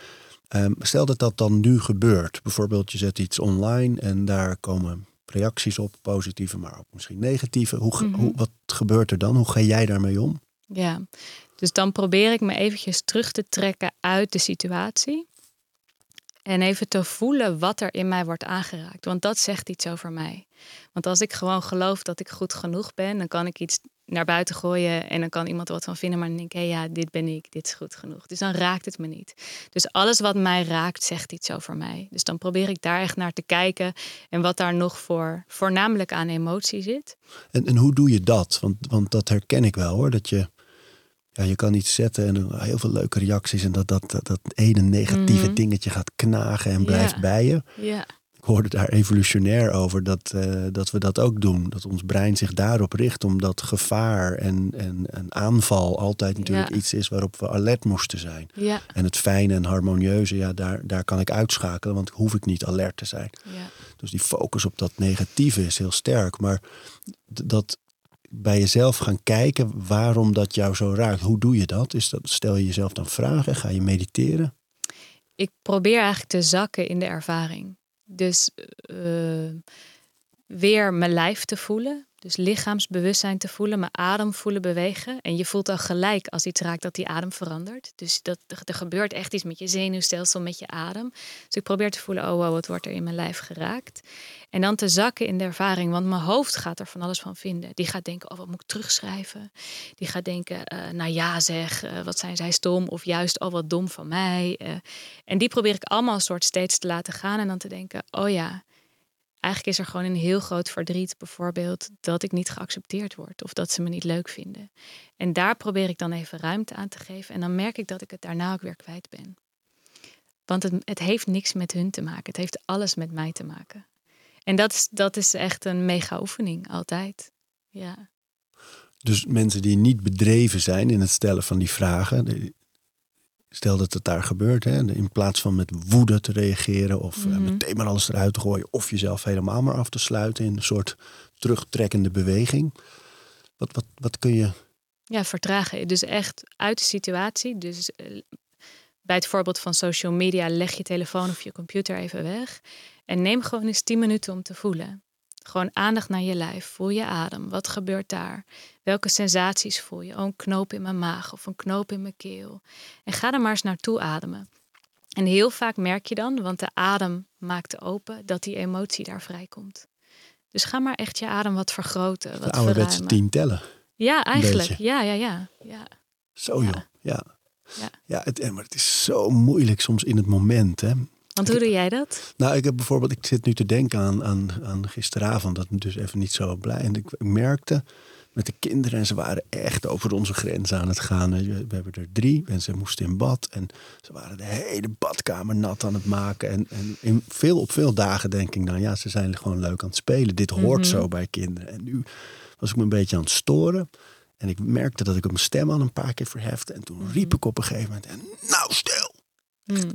Ehm, stel dat dat dan nu gebeurt. Bijvoorbeeld je zet iets online en daar komen reacties op, positieve, maar ook misschien negatieve. Hoe, Mhm. hoe, wat gebeurt er dan? Hoe ga jij daarmee om? Ja, dus dan probeer ik me eventjes terug te trekken uit de situatie. En even te voelen wat er in mij wordt aangeraakt. Want dat zegt iets over mij. Want als ik gewoon geloof dat ik goed genoeg ben, dan kan ik iets naar buiten gooien en dan kan iemand er wat van vinden. Maar dan denk ik, hé ja, dit ben ik, dit is goed genoeg. Dus dan raakt het me niet. Dus alles wat mij raakt, zegt iets over mij. Dus dan probeer ik daar echt naar te kijken en wat daar nog voor voornamelijk aan emotie zit. En, en hoe doe je dat? Want, want dat herken ik wel hoor. Dat je, ja, je kan iets zetten en heel veel leuke reacties. En dat dat, dat, dat ene negatieve Mhm. dingetje gaat knagen en blijft Ja. bij je. Ja, Ik hoorde daar evolutionair over dat, eh, dat we dat ook doen. Dat ons brein zich daarop richt, omdat gevaar en, en een aanval altijd natuurlijk Ja. iets is waarop we alert moesten zijn. ja, En het fijne en harmonieuze, ja, daar, daar kan ik uitschakelen, want hoef ik niet alert te zijn. ja. Dus die focus op dat negatieve is heel sterk. Maar dat bij jezelf gaan kijken waarom dat jou zo raakt. Hoe doe je dat? Is dat stel je jezelf dan vragen? Ga je mediteren? ik probeer eigenlijk te zakken in de ervaring. Dus eh, weer mijn lijf te voelen. Dus lichaamsbewustzijn te voelen, mijn adem voelen bewegen. En je voelt al gelijk als iets raakt dat die adem verandert. Dus dat, er gebeurt echt iets met je zenuwstelsel, met je adem. Dus ik probeer te voelen, oh wow, wat wordt er in mijn lijf geraakt. En dan te zakken in de ervaring, want mijn hoofd gaat er van alles van vinden. Die gaat denken, oh wat moet ik terugschrijven? Die gaat denken, eh, nou ja zeg, eh, wat zijn zij stom? Of juist, oh wat dom van mij. Eh, en die probeer ik allemaal een soort steeds te laten gaan en dan te denken, oh ja, eigenlijk is er gewoon een heel groot verdriet, bijvoorbeeld dat ik niet geaccepteerd word of dat ze me niet leuk vinden. En daar probeer ik dan even ruimte aan te geven en dan merk ik dat ik het daarna ook weer kwijt ben. Want het, het heeft niks met hun te maken, het heeft alles met mij te maken. En dat is, dat is echt een mega oefening, altijd. Ja, Dus mensen die niet bedreven zijn in het stellen van die vragen, stel dat het daar gebeurt, hè, in plaats van met woede te reageren of eh, Mhm. meteen maar alles eruit te gooien of jezelf helemaal maar af te sluiten in een soort terugtrekkende beweging. Wat, wat, wat kun je. Ja, vertragen. Dus echt uit de situatie. Dus eh, bij het voorbeeld van social media, leg je telefoon of je computer even weg. En neem gewoon eens 10 minuten om te voelen. Gewoon aandacht naar je lijf. Voel je adem. Wat gebeurt daar? Welke sensaties voel je? Oh, een knoop in mijn maag of een knoop in mijn keel. En ga er maar eens naartoe ademen. En heel vaak merk je dan, want de adem maakt open, dat die emotie daar vrijkomt. Dus ga maar echt je adem wat vergroten. De Wat ouderwetse verruimen. tien tellen. Ja, eigenlijk. Ja, ja, ja. ja. Zo Ja. joh. Ja. Ja. Ja, het, en maar het is zo moeilijk soms in het moment. Hè? Want hoe doe jij dat? Nou, ik heb bijvoorbeeld, ik zit nu te denken aan, aan, aan gisteravond, dat me dus even niet zo blij. En ik, ik merkte met de kinderen, en ze waren echt over onze grens aan het gaan. We hebben er drie en ze moesten in bad. En ze waren de hele badkamer nat aan het maken. En, en in veel, op veel dagen denk ik dan, ja, ze zijn gewoon leuk aan het spelen. Dit hoort Mhm. zo bij kinderen. En nu was ik me een beetje aan het storen. En ik merkte dat ik mijn stem al een paar keer verhefte. En toen riep ik op een gegeven moment, en nou stil!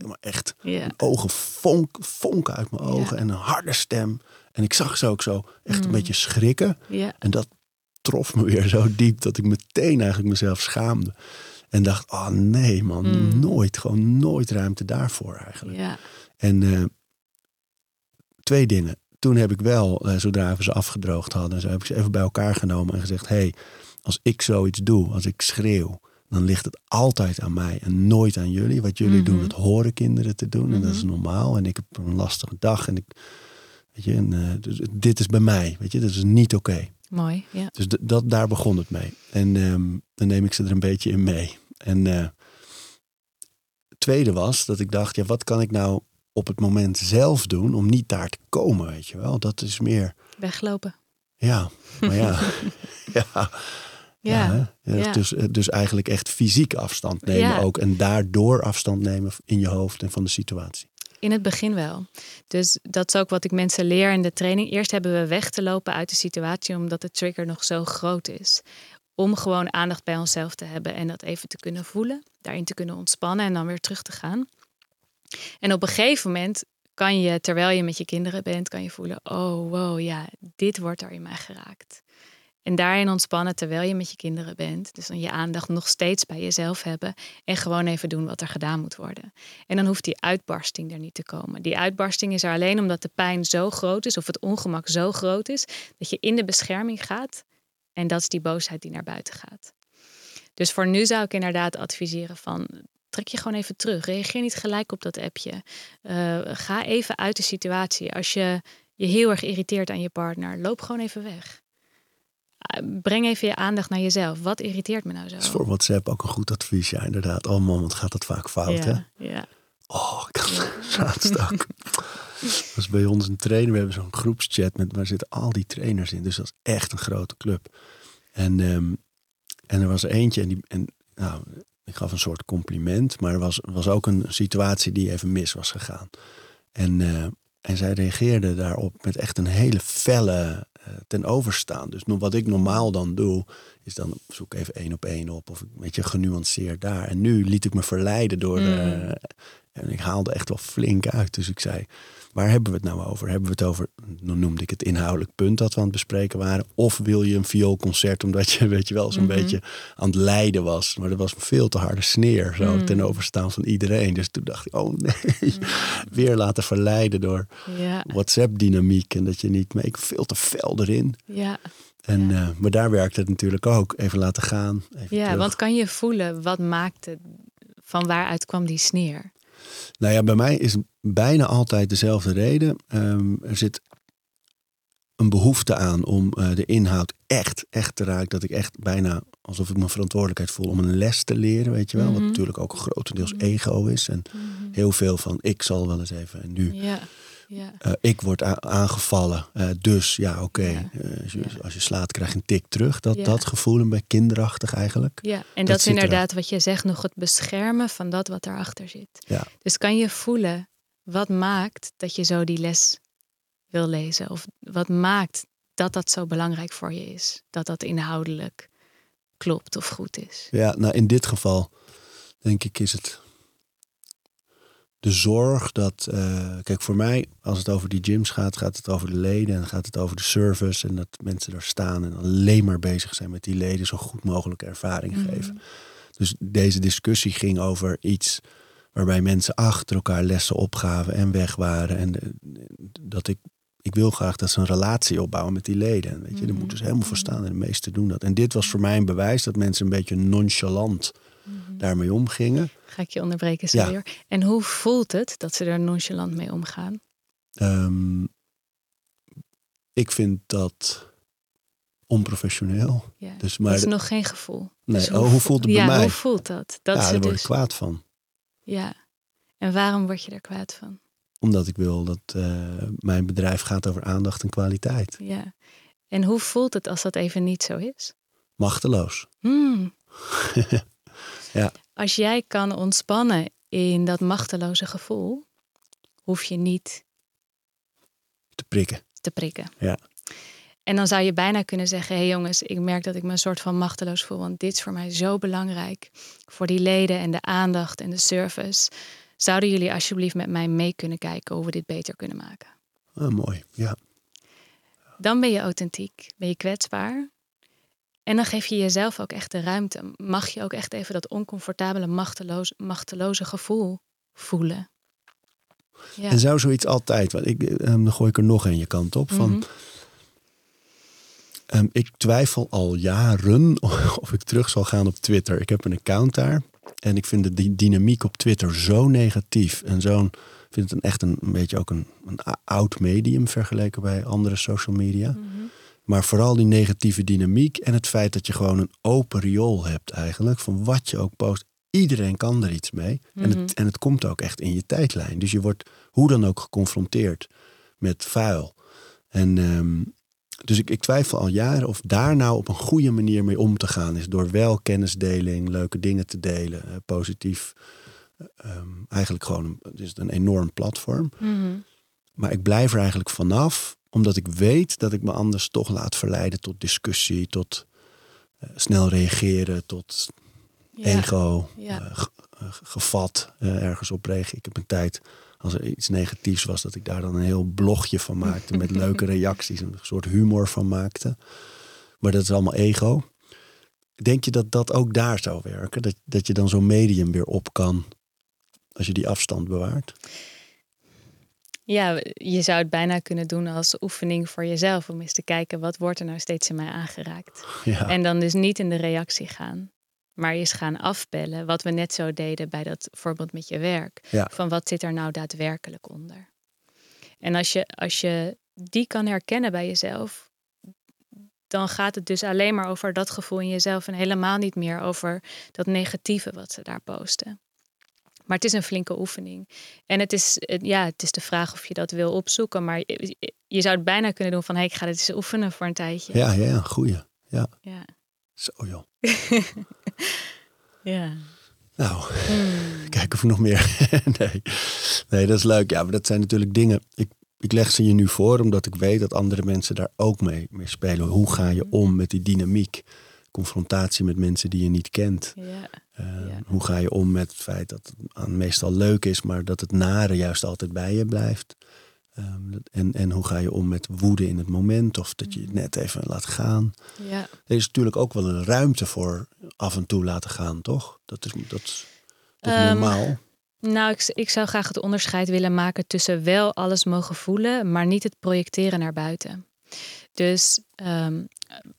Maar echt, mijn ogen vonk, vonken uit mijn ogen en een harde stem. En ik zag ze ook zo echt een Mm. beetje schrikken. En dat trof me weer zo diep dat ik meteen eigenlijk mezelf schaamde. En dacht, oh nee man, Mm. nooit, gewoon nooit ruimte daarvoor eigenlijk. Ja. En eh, twee dingen. Toen heb ik wel, eh, zodra we ze afgedroogd hadden, zo heb ik ze even bij elkaar genomen en gezegd: hey, als ik zoiets doe, als ik schreeuw, dan ligt het altijd aan mij en nooit aan jullie. Wat jullie doen, Mhm. dat horen kinderen te doen en dat is Mhm. normaal. En ik heb een lastige dag en ik, weet je, en, eh, dus dit is bij mij, weet je, dat is niet oké. Mooi. Ja. Dus dat, daar begon het mee. En ehm, dan neem ik ze er een beetje in mee. En eh, het tweede was dat ik dacht, ja, wat kan ik nou op het moment zelf doen om niet daar te komen, weet je wel? Dat is meer, Weglopen. ja, maar ja, ja, Ja. ja. Dus, eh, dus eigenlijk echt fysiek afstand nemen Ja. ook en daardoor afstand nemen in je hoofd en van de situatie. In het begin wel. Dus dat is ook wat ik mensen leer in de training. Eerst hebben we weg te lopen uit de situatie omdat de trigger nog zo groot is. Om gewoon aandacht bij onszelf te hebben en dat even te kunnen voelen. Daarin te kunnen ontspannen en dan weer terug te gaan. En op een gegeven moment kan je, terwijl je met je kinderen bent, kan je voelen: oh wow, ja, dit wordt er in mij geraakt. En daarin ontspannen terwijl je met je kinderen bent. Dus dan je aandacht nog steeds bij jezelf hebben. En gewoon even doen wat er gedaan moet worden. En dan hoeft die uitbarsting er niet te komen. Die uitbarsting is er alleen omdat de pijn zo groot is of het ongemak zo groot is dat je in de bescherming gaat. En dat is die boosheid die naar buiten gaat. Dus voor nu zou ik inderdaad adviseren van trek je gewoon even terug. Reageer niet gelijk op dat appje. Eh, ga even uit de situatie. Als je je heel erg irriteert aan je partner, loop gewoon even weg. Breng even je aandacht naar jezelf. Wat irriteert me nou zo? Dat is voor WhatsApp ook een goed advies, ja, inderdaad. Oh man, wat gaat dat vaak fout, hè? ja. Oh, ik had laatst ook. Dat was bij ons een trainer. We hebben zo'n groepschat met waar zitten al die trainers in. Dus dat is echt een grote club. En, ehm, en er was eentje en, die, en nou, ik gaf een soort compliment. Maar er was, was ook een situatie die even mis was gegaan. En, eh, en zij reageerde daarop met echt een hele felle ten overstaan. Dus wat ik normaal dan doe, is dan zoek even één op één op. Of een beetje genuanceerd daar. En nu liet ik me verleiden door... eh, Mm. en ik haalde echt wel flink uit. Dus ik zei, waar hebben we het nou over? Hebben we het over, dan noemde ik het inhoudelijk punt dat we aan het bespreken waren. Of wil je een vioolconcert omdat je, weet je wel, zo'n Mhm. beetje aan het lijden was. Maar dat was een veel te harde sneer, zo Mm. ten overstaan van iedereen. Dus toen dacht ik, oh nee, weer laten verleiden door Ja, WhatsApp-dynamiek. En dat je niet, maar ik veel te fel erin. ja. En, Ja. eh, maar daar werkte het natuurlijk ook. Even laten gaan. Even ja terug. want kan je voelen wat maakte, van waaruit kwam die sneer? Nou ja, bij mij is bijna altijd dezelfde reden. Ehm, er zit een behoefte aan om eh, de inhoud echt, echt te raken. Dat ik echt bijna alsof ik mijn verantwoordelijkheid voel om een les te leren, weet je wel. Wat Mhm. natuurlijk ook grotendeels Mhm. ego is. En heel veel van ik zal wel eens even en nu. Ja, ja. eh, ik word aangevallen, eh, dus ja, oké. Ja. als, Ja. als je slaat, krijg je een tik terug. Dat, dat gevoel, een beetje kinderachtig eigenlijk. Ja, en Dat dat, is er inderdaad wat je zegt, nog het beschermen van dat wat erachter zit. Ja. Dus kan je voelen wat maakt dat je zo die les wil lezen? Of wat maakt dat dat zo belangrijk voor je is? Dat dat inhoudelijk klopt of goed is? Ja, nou in dit geval denk ik is het de zorg dat, eh, kijk voor mij, als het over die gyms gaat, gaat het over de leden en gaat het over de service en dat mensen daar staan en alleen maar bezig zijn met die leden zo goed mogelijk ervaring Mhm. geven. Dus deze discussie ging over iets waarbij mensen achter elkaar lessen opgaven en weg waren. En dat ik, ik wil graag dat ze een relatie opbouwen met die leden. En weet je, daar Mhm. moeten ze helemaal voor staan en de meesten doen dat. En dit was voor mij een bewijs dat mensen een beetje nonchalant Mhm. daarmee omgingen. Ga ik je onderbreken, Ja. Sawyer. En hoe voelt het dat ze er nonchalant mee omgaan? Ehm, ik vind dat onprofessioneel. Ja. Dus, maar dat is nog geen gevoel. nee, Dus oh, hoe voelt het ja, bij mij? hoe voelt dat? Dat ja, daar word dus, ik kwaad van. Ja. En waarom word je daar kwaad van? Omdat ik wil dat eh, mijn bedrijf gaat over aandacht en kwaliteit. Ja. En hoe voelt het als dat even niet zo is? Machteloos. Hmm. Ja. Als jij kan ontspannen in dat machteloze gevoel, hoef je niet Te prikken. te prikken. Ja. En dan zou je bijna kunnen zeggen: hé hey jongens, ik merk dat ik me een soort van machteloos voel, want dit is voor mij zo belangrijk voor die leden en de aandacht en de service. Zouden jullie alsjeblieft met mij mee kunnen kijken hoe we dit beter kunnen maken? Ah, mooi. Ja. Dan ben je authentiek, ben je kwetsbaar. En dan geef je jezelf ook echt de ruimte. Mag je ook echt even dat oncomfortabele, machteloos, machteloze gevoel voelen. Ja. En zou zoiets altijd, want ik, eh, dan gooi ik er nog een je kant op. Van, Mhm. Ehm, ik twijfel al jaren of ik terug zal gaan op Twitter. Ik heb een account daar. En ik vind de dynamiek op Twitter zo negatief. En zo'n, ik vind het een, echt een, een beetje ook een, een oud medium vergeleken bij andere social media. Mhm. Maar vooral die negatieve dynamiek en het feit dat je gewoon een open riool hebt eigenlijk. Van wat je ook post. Iedereen kan er iets mee. en, Mhm. het, en het komt ook echt in je tijdlijn. Dus je wordt hoe dan ook geconfronteerd met vuil. En ehm, dus ik, ik twijfel al jaren of daar nou op een goede manier mee om te gaan is. Door wel kennisdeling, leuke dingen te delen, eh, positief. Eh, ehm, eigenlijk gewoon een, het is een enorm platform. Mhm. Maar ik blijf er eigenlijk vanaf, omdat ik weet dat ik me anders toch laat verleiden tot discussie, tot eh, snel reageren, tot Ja. ego, Ja. ge- gevat ergens op reageren. Ik heb een tijd, als er iets negatiefs was, dat ik daar dan een heel blogje van maakte met leuke reacties, een soort humor van maakte. Maar dat is allemaal ego. Denk je dat dat ook daar zou werken? Dat, dat je dan zo'n medium weer op kan als je die afstand bewaart? Ja, je zou het bijna kunnen doen als oefening voor jezelf. Om eens te kijken, wat wordt er nou steeds in mij aangeraakt? Ja. En dan dus niet in de reactie gaan. Maar eens gaan afbellen, wat we net zo deden bij dat voorbeeld met je werk. Ja. Van wat zit er nou daadwerkelijk onder? En als je, als je die kan herkennen bij jezelf, dan gaat het dus alleen maar over dat gevoel in jezelf en helemaal niet meer over dat negatieve wat ze daar posten. Maar het is een flinke oefening. En het is, ja, het is de vraag of je dat wil opzoeken. Maar je, je zou het bijna kunnen doen van... Hey, ik ga dit eens oefenen voor een tijdje. Ja, ja, ja, goeie. Ja, Ja. Zo joh. ja. Nou, Hmm. kijken of ik nog meer. nee. nee, dat is leuk. Ja, maar dat zijn natuurlijk dingen. Ik, ik leg ze je nu voor, omdat ik weet dat andere mensen daar ook mee, mee spelen. Hoe ga je om met die dynamiek? Confrontatie met mensen die je niet kent. Ja. Eh, Ja. Hoe ga je om met het feit dat het meestal leuk is, maar dat het nare juist altijd bij je blijft? Ehm, en, en hoe ga je om met woede in het moment of dat je het net even laat gaan? ja. Er is natuurlijk ook wel een ruimte voor af en toe laten gaan, toch? Dat is, dat is Ehm, normaal? Nou, ik, ik zou graag het onderscheid willen maken tussen wel alles mogen voelen, maar niet het projecteren naar buiten. Dus ehm,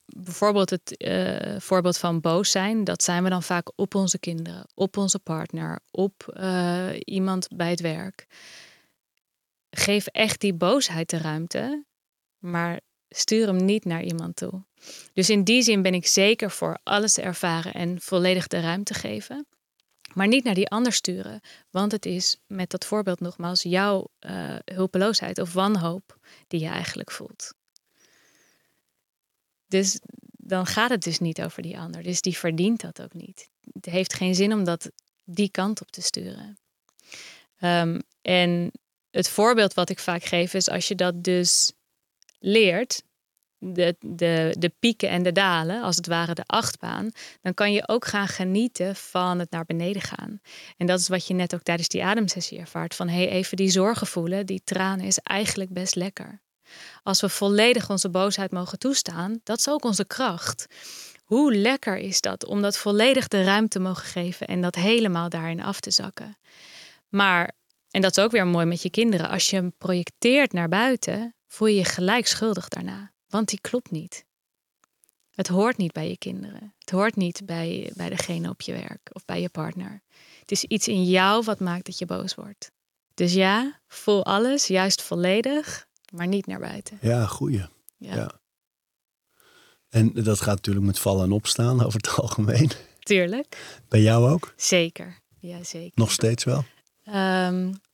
bijvoorbeeld het eh, voorbeeld van boos zijn, dat zijn we dan vaak op onze kinderen, op onze partner, op eh, iemand bij het werk. Geef echt die boosheid de ruimte, maar stuur hem niet naar iemand toe. Dus in die zin ben ik zeker voor alles te ervaren en volledig de ruimte geven. Maar niet naar die ander sturen. Want het is met dat voorbeeld nogmaals jouw eh, hulpeloosheid of wanhoop die je eigenlijk voelt. Dus dan gaat het dus niet over die ander. Dus die verdient dat ook niet. Het heeft geen zin om dat die kant op te sturen. Ehm, en het voorbeeld wat ik vaak geef is als je dat dus leert, de, de, de pieken en de dalen, als het ware de achtbaan, dan kan je ook gaan genieten van het naar beneden gaan. En dat is wat je net ook tijdens die ademsessie ervaart. Van hey, even die zorgen voelen, die tranen is eigenlijk best lekker. Als we volledig onze boosheid mogen toestaan, dat is ook onze kracht. Hoe lekker is dat om dat volledig de ruimte mogen geven en dat helemaal daarin af te zakken. Maar, en dat is ook weer mooi met je kinderen, als je hem projecteert naar buiten, voel je je gelijk schuldig daarna. Want die klopt niet. Het hoort niet bij je kinderen. Het hoort niet bij, bij degene op je werk of bij je partner. Het is iets in jou wat maakt dat je boos wordt. Dus ja, voel alles, juist volledig, maar niet naar buiten. Ja, goeie. Ja. ja. En dat gaat natuurlijk met vallen en opstaan over het algemeen. Tuurlijk. Bij jou ook? Zeker. Ja, zeker. Nog steeds wel? Um,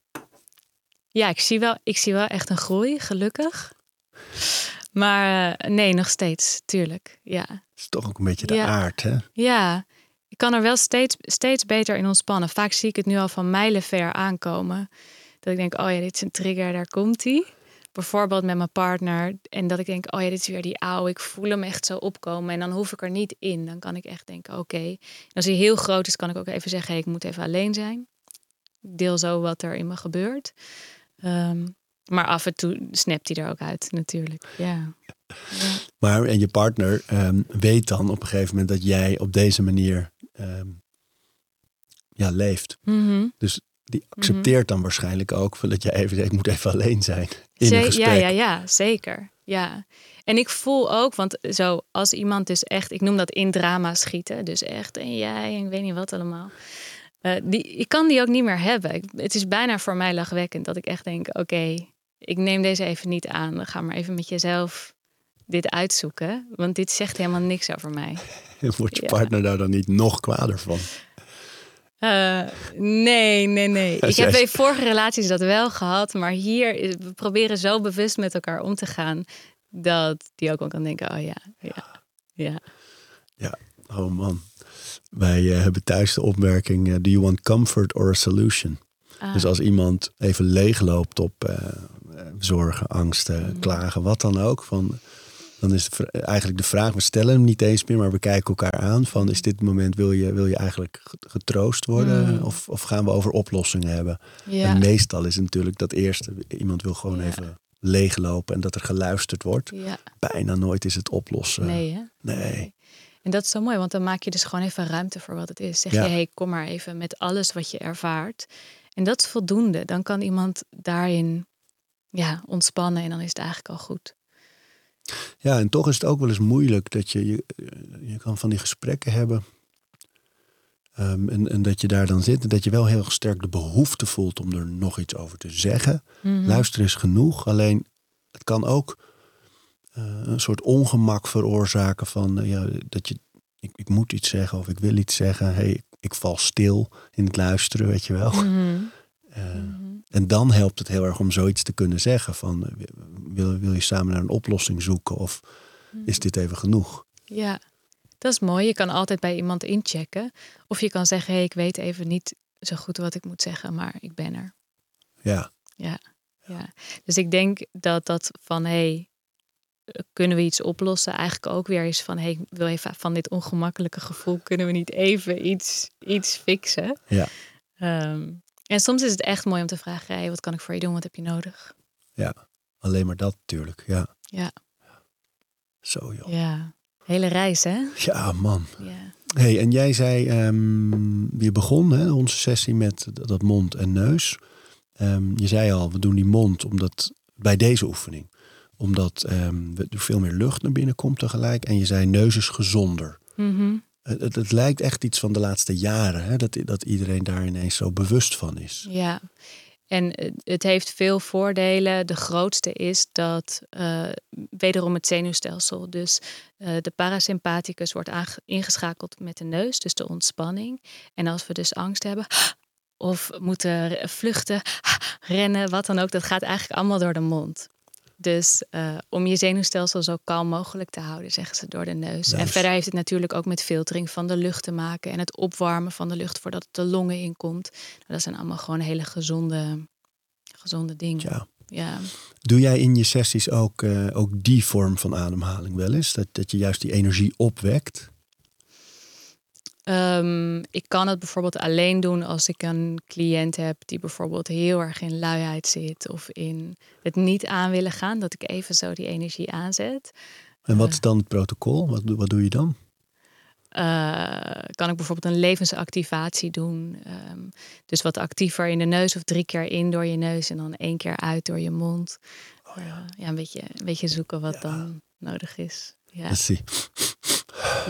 ja, ik zie, wel, ik zie wel echt een groei, gelukkig. Maar eh, nee, nog steeds, tuurlijk. Ja. Het is toch ook een beetje de aard, hè? Ja, ik kan er wel steeds, steeds beter in ontspannen. Vaak zie ik het nu al van mijlenver aankomen. Dat ik denk, oh ja, dit is een trigger, daar komt hij. Bijvoorbeeld met mijn partner. En dat ik denk, oh ja, dit is weer die oude. Ik voel hem echt zo opkomen. En dan hoef ik er niet in. Dan kan ik echt denken, oké. Als hij heel groot is, kan ik ook even zeggen, hey, ik moet even alleen zijn. Ik deel zo wat er in me gebeurt. Ehm, maar af en toe snapt hij er ook uit, natuurlijk. Ja. ja. Maar en je partner ehm, weet dan op een gegeven moment dat jij op deze manier ehm, ja, leeft. Mhm. Dus die accepteert dan waarschijnlijk ook dat jij even ik moet even alleen zijn. In een gesprek. Ja, ja, ja, zeker. Ja. En ik voel ook, want zo als iemand dus echt, ik noem dat in drama schieten, dus echt en jij en ik weet niet wat allemaal. Uh, die, ik kan die ook niet meer hebben. Het is bijna voor mij lachwekkend dat ik echt denk: oké, ik neem deze even niet aan. Ga maar even met jezelf dit uitzoeken. Want dit zegt helemaal niks over mij. Wordt je partner daar dan niet nog kwader van? Uh, nee, nee, nee. Ik heb bij vorige relaties dat wel gehad. Maar hier, we proberen zo bewust met elkaar om te gaan. Dat die ook wel kan denken, oh ja, ja, ja. Ja, oh man. Wij eh, hebben thuis de opmerking: uh, Do you want comfort or a solution? Ah. Dus als iemand even leegloopt op uh, zorgen, angsten, mm. klagen, wat dan ook, van, dan is eigenlijk de vraag: we stellen hem niet eens meer, maar we kijken elkaar aan. Van is dit moment wil je, wil je eigenlijk getroost worden? Mm. Of, of gaan we over oplossingen hebben? Ja. En meestal is het natuurlijk dat eerste: iemand wil gewoon even leeglopen en dat er geluisterd wordt. Ja. Bijna nooit is het oplossen. Nee, hè? nee. En dat is zo mooi, want dan maak je dus gewoon even ruimte voor wat het is. Zeg je, hé, hey, kom maar even met alles wat je ervaart. En dat is voldoende. Dan kan iemand daarin ja, ontspannen en dan is het eigenlijk al goed. Ja, en toch is het ook wel eens moeilijk dat je, je, je kan van die gesprekken hebben. Um, en, en dat je daar dan zit en dat je wel heel sterk de behoefte voelt om er nog iets over te zeggen. Mm Luisteren is genoeg, alleen het kan ook een soort ongemak veroorzaken van uh, ja, dat je, ik, ik, moet iets zeggen of ik wil iets zeggen. Hey, ik, ik val stil in het luisteren, weet je wel. Mm uh, mm En dan helpt het heel erg om zoiets te kunnen zeggen van wil, wil je samen naar een oplossing zoeken of mhm. is dit even genoeg? Ja, dat is mooi. Je kan altijd bij iemand inchecken. Of je kan zeggen, hey, ik weet even niet zo goed wat ik moet zeggen, maar ik ben er. Ja. Ja. ja. Dus ik denk dat dat van, hey, kunnen we iets oplossen? Eigenlijk ook weer is van, hey, wil even van dit ongemakkelijke gevoel, kunnen we niet even iets, iets fixen? Ja. Ehm, en soms is het echt mooi om te vragen, hey, wat kan ik voor je doen? Wat heb je nodig? Ja, alleen maar dat natuurlijk, ja. Ja. Zo joh. Ja, hele reis hè? Ja man. Ja. Hey, en jij zei, um, je begon hè, onze sessie met dat mond en neus. Um, je zei al, we doen die mond omdat bij deze oefening omdat um, er veel meer lucht naar binnen komt tegelijk. En je zei neus is gezonder. Mm het, het, lijkt echt iets van de laatste jaren. Hè, dat, dat iedereen daar ineens zo bewust van is. Ja, en het heeft veel voordelen. De grootste is dat uh, wederom het zenuwstelsel, dus uh, de parasympathicus wordt ingeschakeld met de neus, dus de ontspanning. En als we dus angst hebben of moeten vluchten, rennen, wat dan ook, dat gaat eigenlijk allemaal door de mond. Dus uh, om je zenuwstelsel zo kalm mogelijk te houden, zeggen ze door de neus. En verder heeft het natuurlijk ook met filtering van de lucht te maken en het opwarmen van de lucht voordat het de longen inkomt. Nou, dat zijn allemaal gewoon hele gezonde, gezonde dingen. Ja. ja. Doe jij in je sessies ook, eh, ook die vorm van ademhaling wel eens? Dat, dat je juist die energie opwekt? Ehm, ik kan het bijvoorbeeld alleen doen als ik een cliënt heb die bijvoorbeeld heel erg in luiheid zit of in het niet aan willen gaan, dat ik even zo die energie aanzet. En wat is dan het protocol? Wat, doe- wat doe je dan? Eh, kan ik bijvoorbeeld een levensactivatie doen. Ehm, dus wat actiever in de neus of drie keer in door je neus en dan één keer uit door je mond. Eh, ja. een, beetje, een beetje zoeken wat dan nodig is. Ja, zie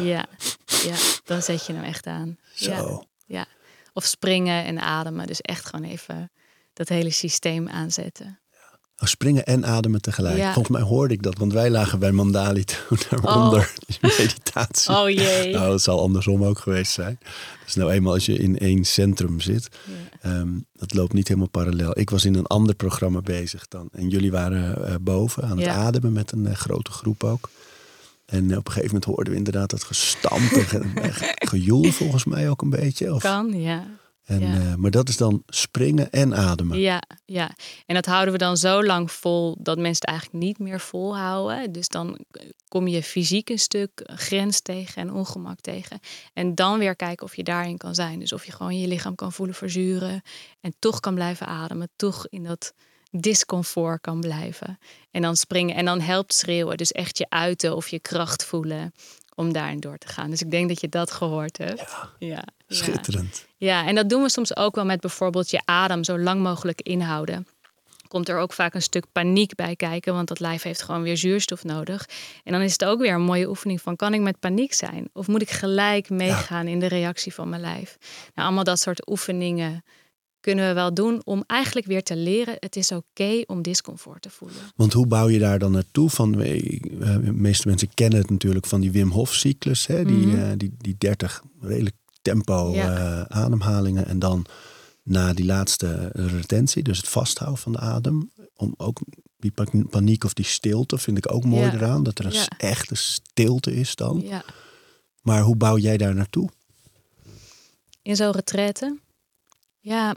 ja, ja, dan zet je hem echt aan. Ja, Zo. ja. Of springen en ademen. Dus echt gewoon even dat hele systeem aanzetten. Oh, springen en ademen tegelijk. Ja. Volgens mij hoorde ik dat, want wij lagen bij Mandali toen daaronder. Die meditatie. Oh jee. Nou, dat zal andersom ook geweest zijn. Dus nou eenmaal als je in één centrum zit, Ja. ehm, dat loopt niet helemaal parallel. Ik was in een ander programma bezig dan. En jullie waren eh, boven aan het Ja. ademen met een eh, grote groep ook. En eh, op een gegeven moment hoorden we inderdaad dat gestamp en ge- ge- gejoel volgens mij ook een beetje. Of, Kan, ja. en, ja. eh, maar dat is dan springen en ademen. Ja, ja. En dat houden we dan zo lang vol dat mensen het eigenlijk niet meer volhouden. Dus dan kom je fysiek een stuk grens tegen en ongemak tegen. En dan weer kijken of je daarin kan zijn. Dus of je gewoon je lichaam kan voelen verzuren en toch kan blijven ademen. Toch in dat discomfort kan blijven. En dan springen en dan helpt schreeuwen. Dus echt je uiten of je kracht voelen om daarin door te gaan. Dus ik denk dat je dat gehoord hebt. Ja, ja. Schitterend. Ja, en dat doen we soms ook wel met bijvoorbeeld je adem zo lang mogelijk inhouden. Komt er ook vaak een stuk paniek bij kijken, want dat lijf heeft gewoon weer zuurstof nodig. En dan is het ook weer een mooie oefening van: kan ik met paniek zijn? Of moet ik gelijk meegaan in de reactie van mijn lijf? Nou, allemaal dat soort oefeningen kunnen we wel doen om eigenlijk weer te leren: het is oké om discomfort te voelen. Want hoe bouw je daar dan naartoe? Van, eh, de meeste mensen kennen het natuurlijk van die Wim Hof cyclus. Hè? Die, Mhm. eh, die, die 30 redelijk tempo Ja. eh, ademhalingen. En dan na die laatste retentie, dus het vasthouden van de adem. Om ook die pa- paniek of die stilte vind ik ook mooi Ja. eraan. Dat er een Ja. echte stilte is dan. Ja. Maar hoe bouw jij daar naartoe? in zo'n retraite? Ja,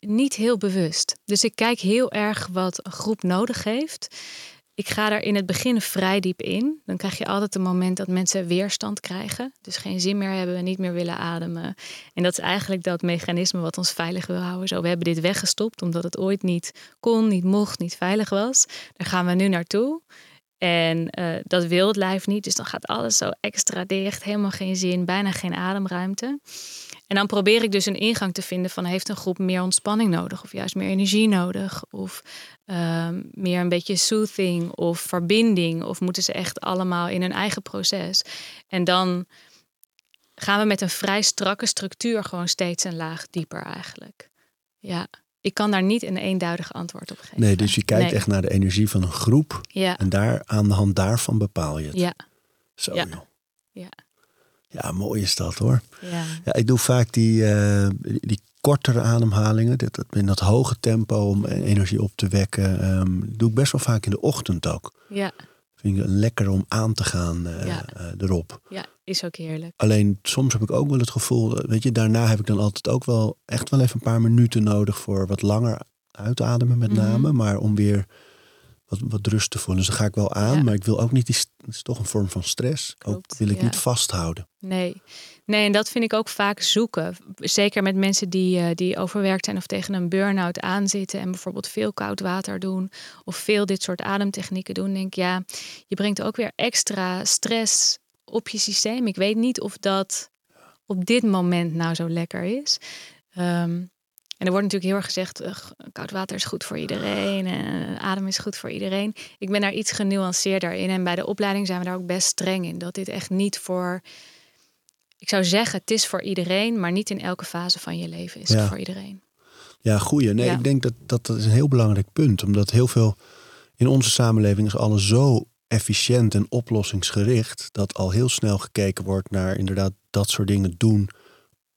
niet heel bewust. Dus ik kijk heel erg wat een groep nodig heeft. Ik ga daar in het begin vrij diep in. Dan krijg je altijd een moment dat mensen weerstand krijgen. Dus geen zin meer hebben, niet meer willen ademen. En dat is eigenlijk dat mechanisme wat ons veilig wil houden. Zo, we hebben dit weggestopt omdat het ooit niet kon, niet mocht, niet veilig was. Daar gaan we nu naartoe. En eh, dat wil het lijf niet. Dus dan gaat alles zo extra dicht. Helemaal geen zin, bijna geen ademruimte. En dan probeer ik dus een ingang te vinden van heeft een groep meer ontspanning nodig of juist meer energie nodig of ehm, meer een beetje soothing of verbinding of moeten ze echt allemaal in hun eigen proces. En dan gaan we met een vrij strakke structuur gewoon steeds een laag dieper eigenlijk. Ja, ik kan daar niet een eenduidig antwoord op geven. Nee, dus je kijkt Nee. echt naar de energie van een groep. Ja, En daar, aan de hand daarvan bepaal je het. ja, Zo, Ja. joh. Ja. Ja, mooi is dat hoor. ja. Ja, ik doe vaak die, eh, die, kortere ademhalingen. Dat, dat, in dat hoge tempo om energie op te wekken. ehm, doe ik best wel vaak in de ochtend ook. Ja, Vind ik lekker om aan te gaan eh, Ja. eh, erop. ja, is ook heerlijk. Alleen soms heb ik ook wel het gevoel, weet je, daarna heb ik dan altijd ook wel echt wel even een paar minuten nodig voor wat langer uitademen met Mhm. name. Maar om weer wat, wat rust te voelen. Dus dan ga ik wel aan, Ja. maar ik wil ook niet die, het is toch een vorm van stress. Klopt, ook wil ik ja. niet vasthouden. Nee. nee, en dat vind ik ook vaak zoeken. Zeker met mensen die, eh, die overwerkt zijn of tegen een burn-out aanzitten en bijvoorbeeld veel koud water doen of veel dit soort ademtechnieken doen. Denk ik, ja, je brengt ook weer extra stress op je systeem. Ik weet niet of dat op dit moment nou zo lekker is. Ehm, en er wordt natuurlijk heel erg gezegd, eh, koud water is goed voor iedereen en adem is goed voor iedereen. Ik ben daar iets genuanceerder in en bij de opleiding zijn we daar ook best streng in. Dat dit echt niet voor, ik zou zeggen, het is voor iedereen, maar niet in elke fase van je leven is Ja. het voor iedereen. Ja, goeie. Nee, Ja. ik denk dat, dat dat is een heel belangrijk punt. Omdat heel veel in onze samenleving is alles zo efficiënt en oplossingsgericht. Dat al heel snel gekeken wordt naar inderdaad dat soort dingen doen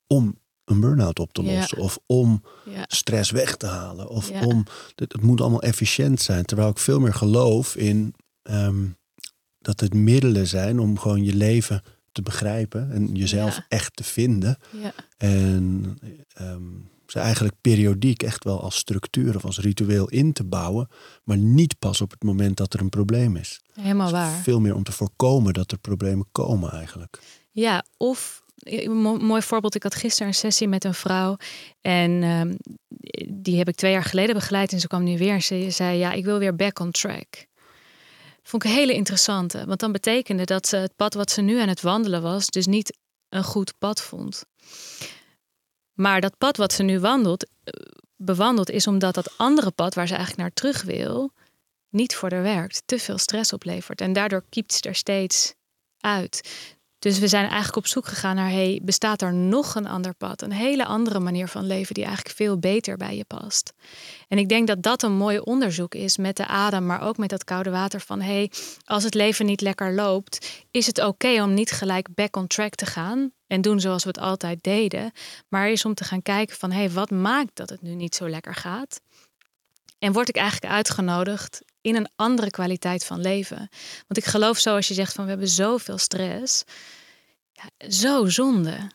om een burn-out op te Ja. lossen. Of om Ja, stress weg te halen. Of Ja. om, het, het moet allemaal efficiënt zijn. Terwijl ik veel meer geloof in ehm, dat het middelen zijn om gewoon je leven te begrijpen. En jezelf echt te vinden. ja, En ehm, ze eigenlijk periodiek echt wel als structuur of als ritueel in te bouwen, maar niet pas op het moment dat er een probleem is. Helemaal Dus waar. Veel meer om te voorkomen dat er problemen komen eigenlijk. Ja, of een mo- mooi voorbeeld. Ik had gisteren een sessie met een vrouw. En ehm, die heb ik twee jaar geleden begeleid. En ze kwam nu weer en ze zei: Ja, ik wil weer back on track. Vond ik een hele interessante. Want dan betekende dat ze het pad wat ze nu aan het wandelen was, dus niet een goed pad vond. Maar dat pad wat ze nu wandelt, eh, bewandelt, is omdat dat andere pad waar ze eigenlijk naar terug wil, niet voor haar werkt, te veel stress oplevert. En daardoor kiept ze er steeds uit. Dus we zijn eigenlijk op zoek gegaan naar, hey, bestaat er nog een ander pad? Een hele andere manier van leven die eigenlijk veel beter bij je past. En ik denk dat dat een mooi onderzoek is met de adem, maar ook met dat koude water van, hey, als het leven niet lekker loopt, is het oké om niet gelijk back on track te gaan en doen zoals we het altijd deden, maar is om te gaan kijken van, hey, wat maakt dat het nu niet zo lekker gaat? En word ik eigenlijk uitgenodigd in een andere kwaliteit van leven? Want ik geloof zo als je zegt van we hebben zoveel stress. Ja, zo zonde.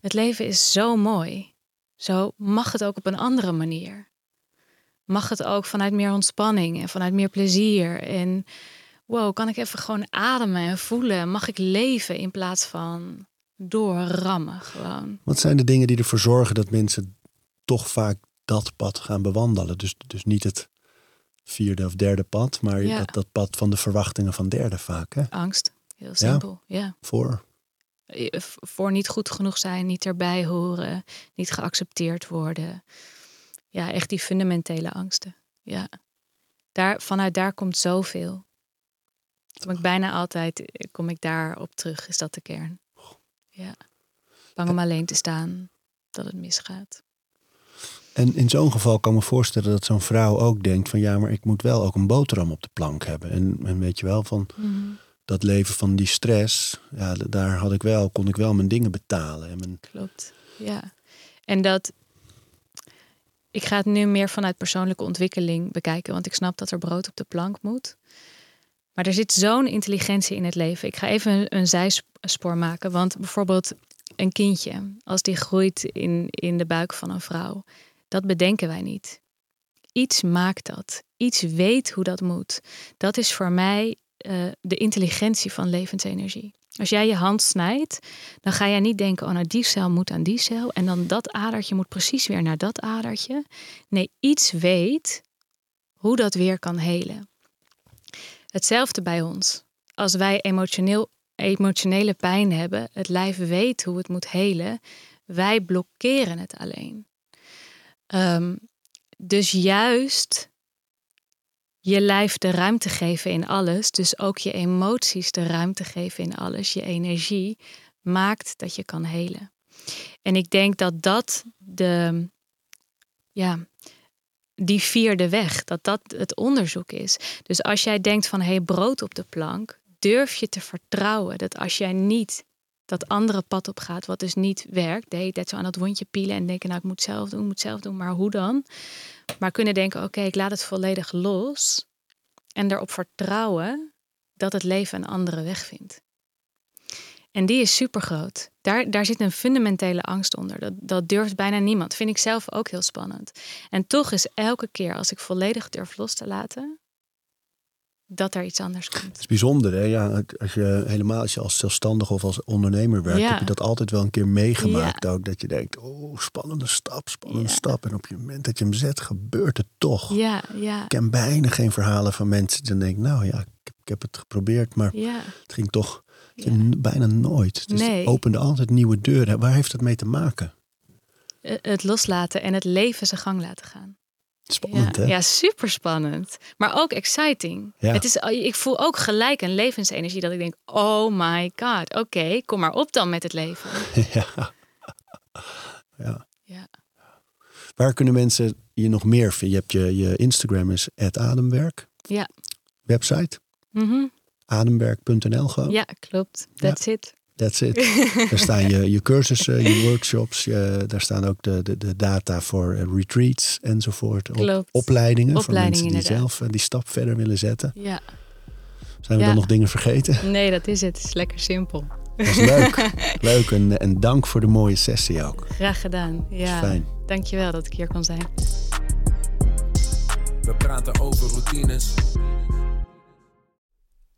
Het leven is zo mooi. Zo mag het ook op een andere manier. Mag het ook vanuit meer ontspanning en vanuit meer plezier. En wow, kan ik even gewoon ademen en voelen? Mag ik leven in plaats van doorrammen gewoon? Wat zijn de dingen die ervoor zorgen dat mensen toch vaak dat pad gaan bewandelen? Dus, dus niet het vierde of derde pad, maar Ja. dat, dat pad van de verwachtingen van derde vaak. Hè? Angst. Heel simpel. ja. Voor. Eh, v- voor niet goed genoeg zijn, niet erbij horen, niet geaccepteerd worden. Ja, echt die fundamentele angsten. Ja. Daar, vanuit daar komt zoveel. Kom ik bijna altijd, eh, kom ik daar op terug, is dat de kern. Ja. Bang om alleen te staan, dat het misgaat. En in zo'n geval kan ik me voorstellen dat zo'n vrouw ook denkt van ja, maar ik moet wel ook een boterham op de plank hebben. En, en weet je wel, van dat leven van die stress, ja, daar had ik wel, kon ik wel mijn dingen betalen. En mijn, Klopt, ja. En dat, ik ga het nu meer vanuit persoonlijke ontwikkeling bekijken, want ik snap dat er brood op de plank moet. Maar er zit zo'n intelligentie in het leven. Ik ga even een, een zijspoor maken, want bijvoorbeeld een kindje, als die groeit in, in de buik van een vrouw, dat bedenken wij niet. Iets maakt dat, iets weet hoe dat moet. Dat is voor mij eh, de intelligentie van levensenergie. Als jij je hand snijdt, dan ga jij niet denken, oh nou die cel moet aan die cel en dan dat adertje moet precies weer naar dat adertje. Nee, iets weet hoe dat weer kan helen. Hetzelfde bij ons. Als wij emotioneel, emotionele pijn hebben, het lijf weet hoe het moet helen, wij blokkeren het alleen. Ehm, dus juist je lijf de ruimte geven in alles, dus ook je emoties de ruimte geven in alles, je energie, maakt dat je kan helen. En ik denk dat dat de, ja, die vierde weg, dat dat het onderzoek is. Dus als jij denkt van, hé, hey, brood op de plank, durf je te vertrouwen dat als jij niet dat andere pad op gaat, wat dus niet werkt, de tijd zo aan dat wondje pielen en denken, nou, ik moet zelf doen, moet zelf doen, maar hoe dan? Maar kunnen denken, oké, ik laat het volledig los en erop vertrouwen dat het leven een andere weg vindt. En die is super groot. Daar, daar zit een fundamentele angst onder. Dat, dat durft bijna niemand. Vind ik zelf ook heel spannend. En toch is elke keer als ik volledig durf los te laten, dat er iets anders komt. het is bijzonder, hè? Ja, als je helemaal als je als zelfstandig of als ondernemer werkt, Ja. heb je dat altijd wel een keer meegemaakt ook. Dat je denkt, oh, spannende stap, spannende Ja. stap. En op het moment dat je hem zet, gebeurt het toch. Ja, ja, Ik ken bijna geen verhalen van mensen die dan denken, nou ja, ik heb, ik heb het geprobeerd, maar het ging toch bijna nooit. Dus Nee. het opende altijd nieuwe deuren. Waar heeft dat mee te maken? Eh, Het loslaten en het leven zijn gang laten gaan. Spannend, ja, hè? ja, super spannend. Maar ook exciting. Ja. Het is, ik voel ook gelijk een levensenergie dat ik denk: oh my god, oké, kom maar op dan met het leven. ja. ja. Ja. Waar kunnen mensen je nog meer vinden? Je hebt je, je Instagram is ademwerk. Ja. Website Mhm. ademwerk.nl gewoon. ja, klopt. That's it. That's it. daar staan je, je cursussen, je workshops. Je, daar staan ook de, de, de data voor eh, retreats enzovoort. Op, Klopt. opleidingen voor Opleidingen, mensen die inderdaad. zelf eh, die stap verder willen zetten. Ja. Zijn we Ja. dan nog dingen vergeten? Nee, dat is het. Het is lekker simpel. Dat is leuk. leuk en, en dank voor de mooie sessie ook. Graag gedaan. Dat Ja. is fijn. dankjewel dat ik hier kon zijn. We praten over routines.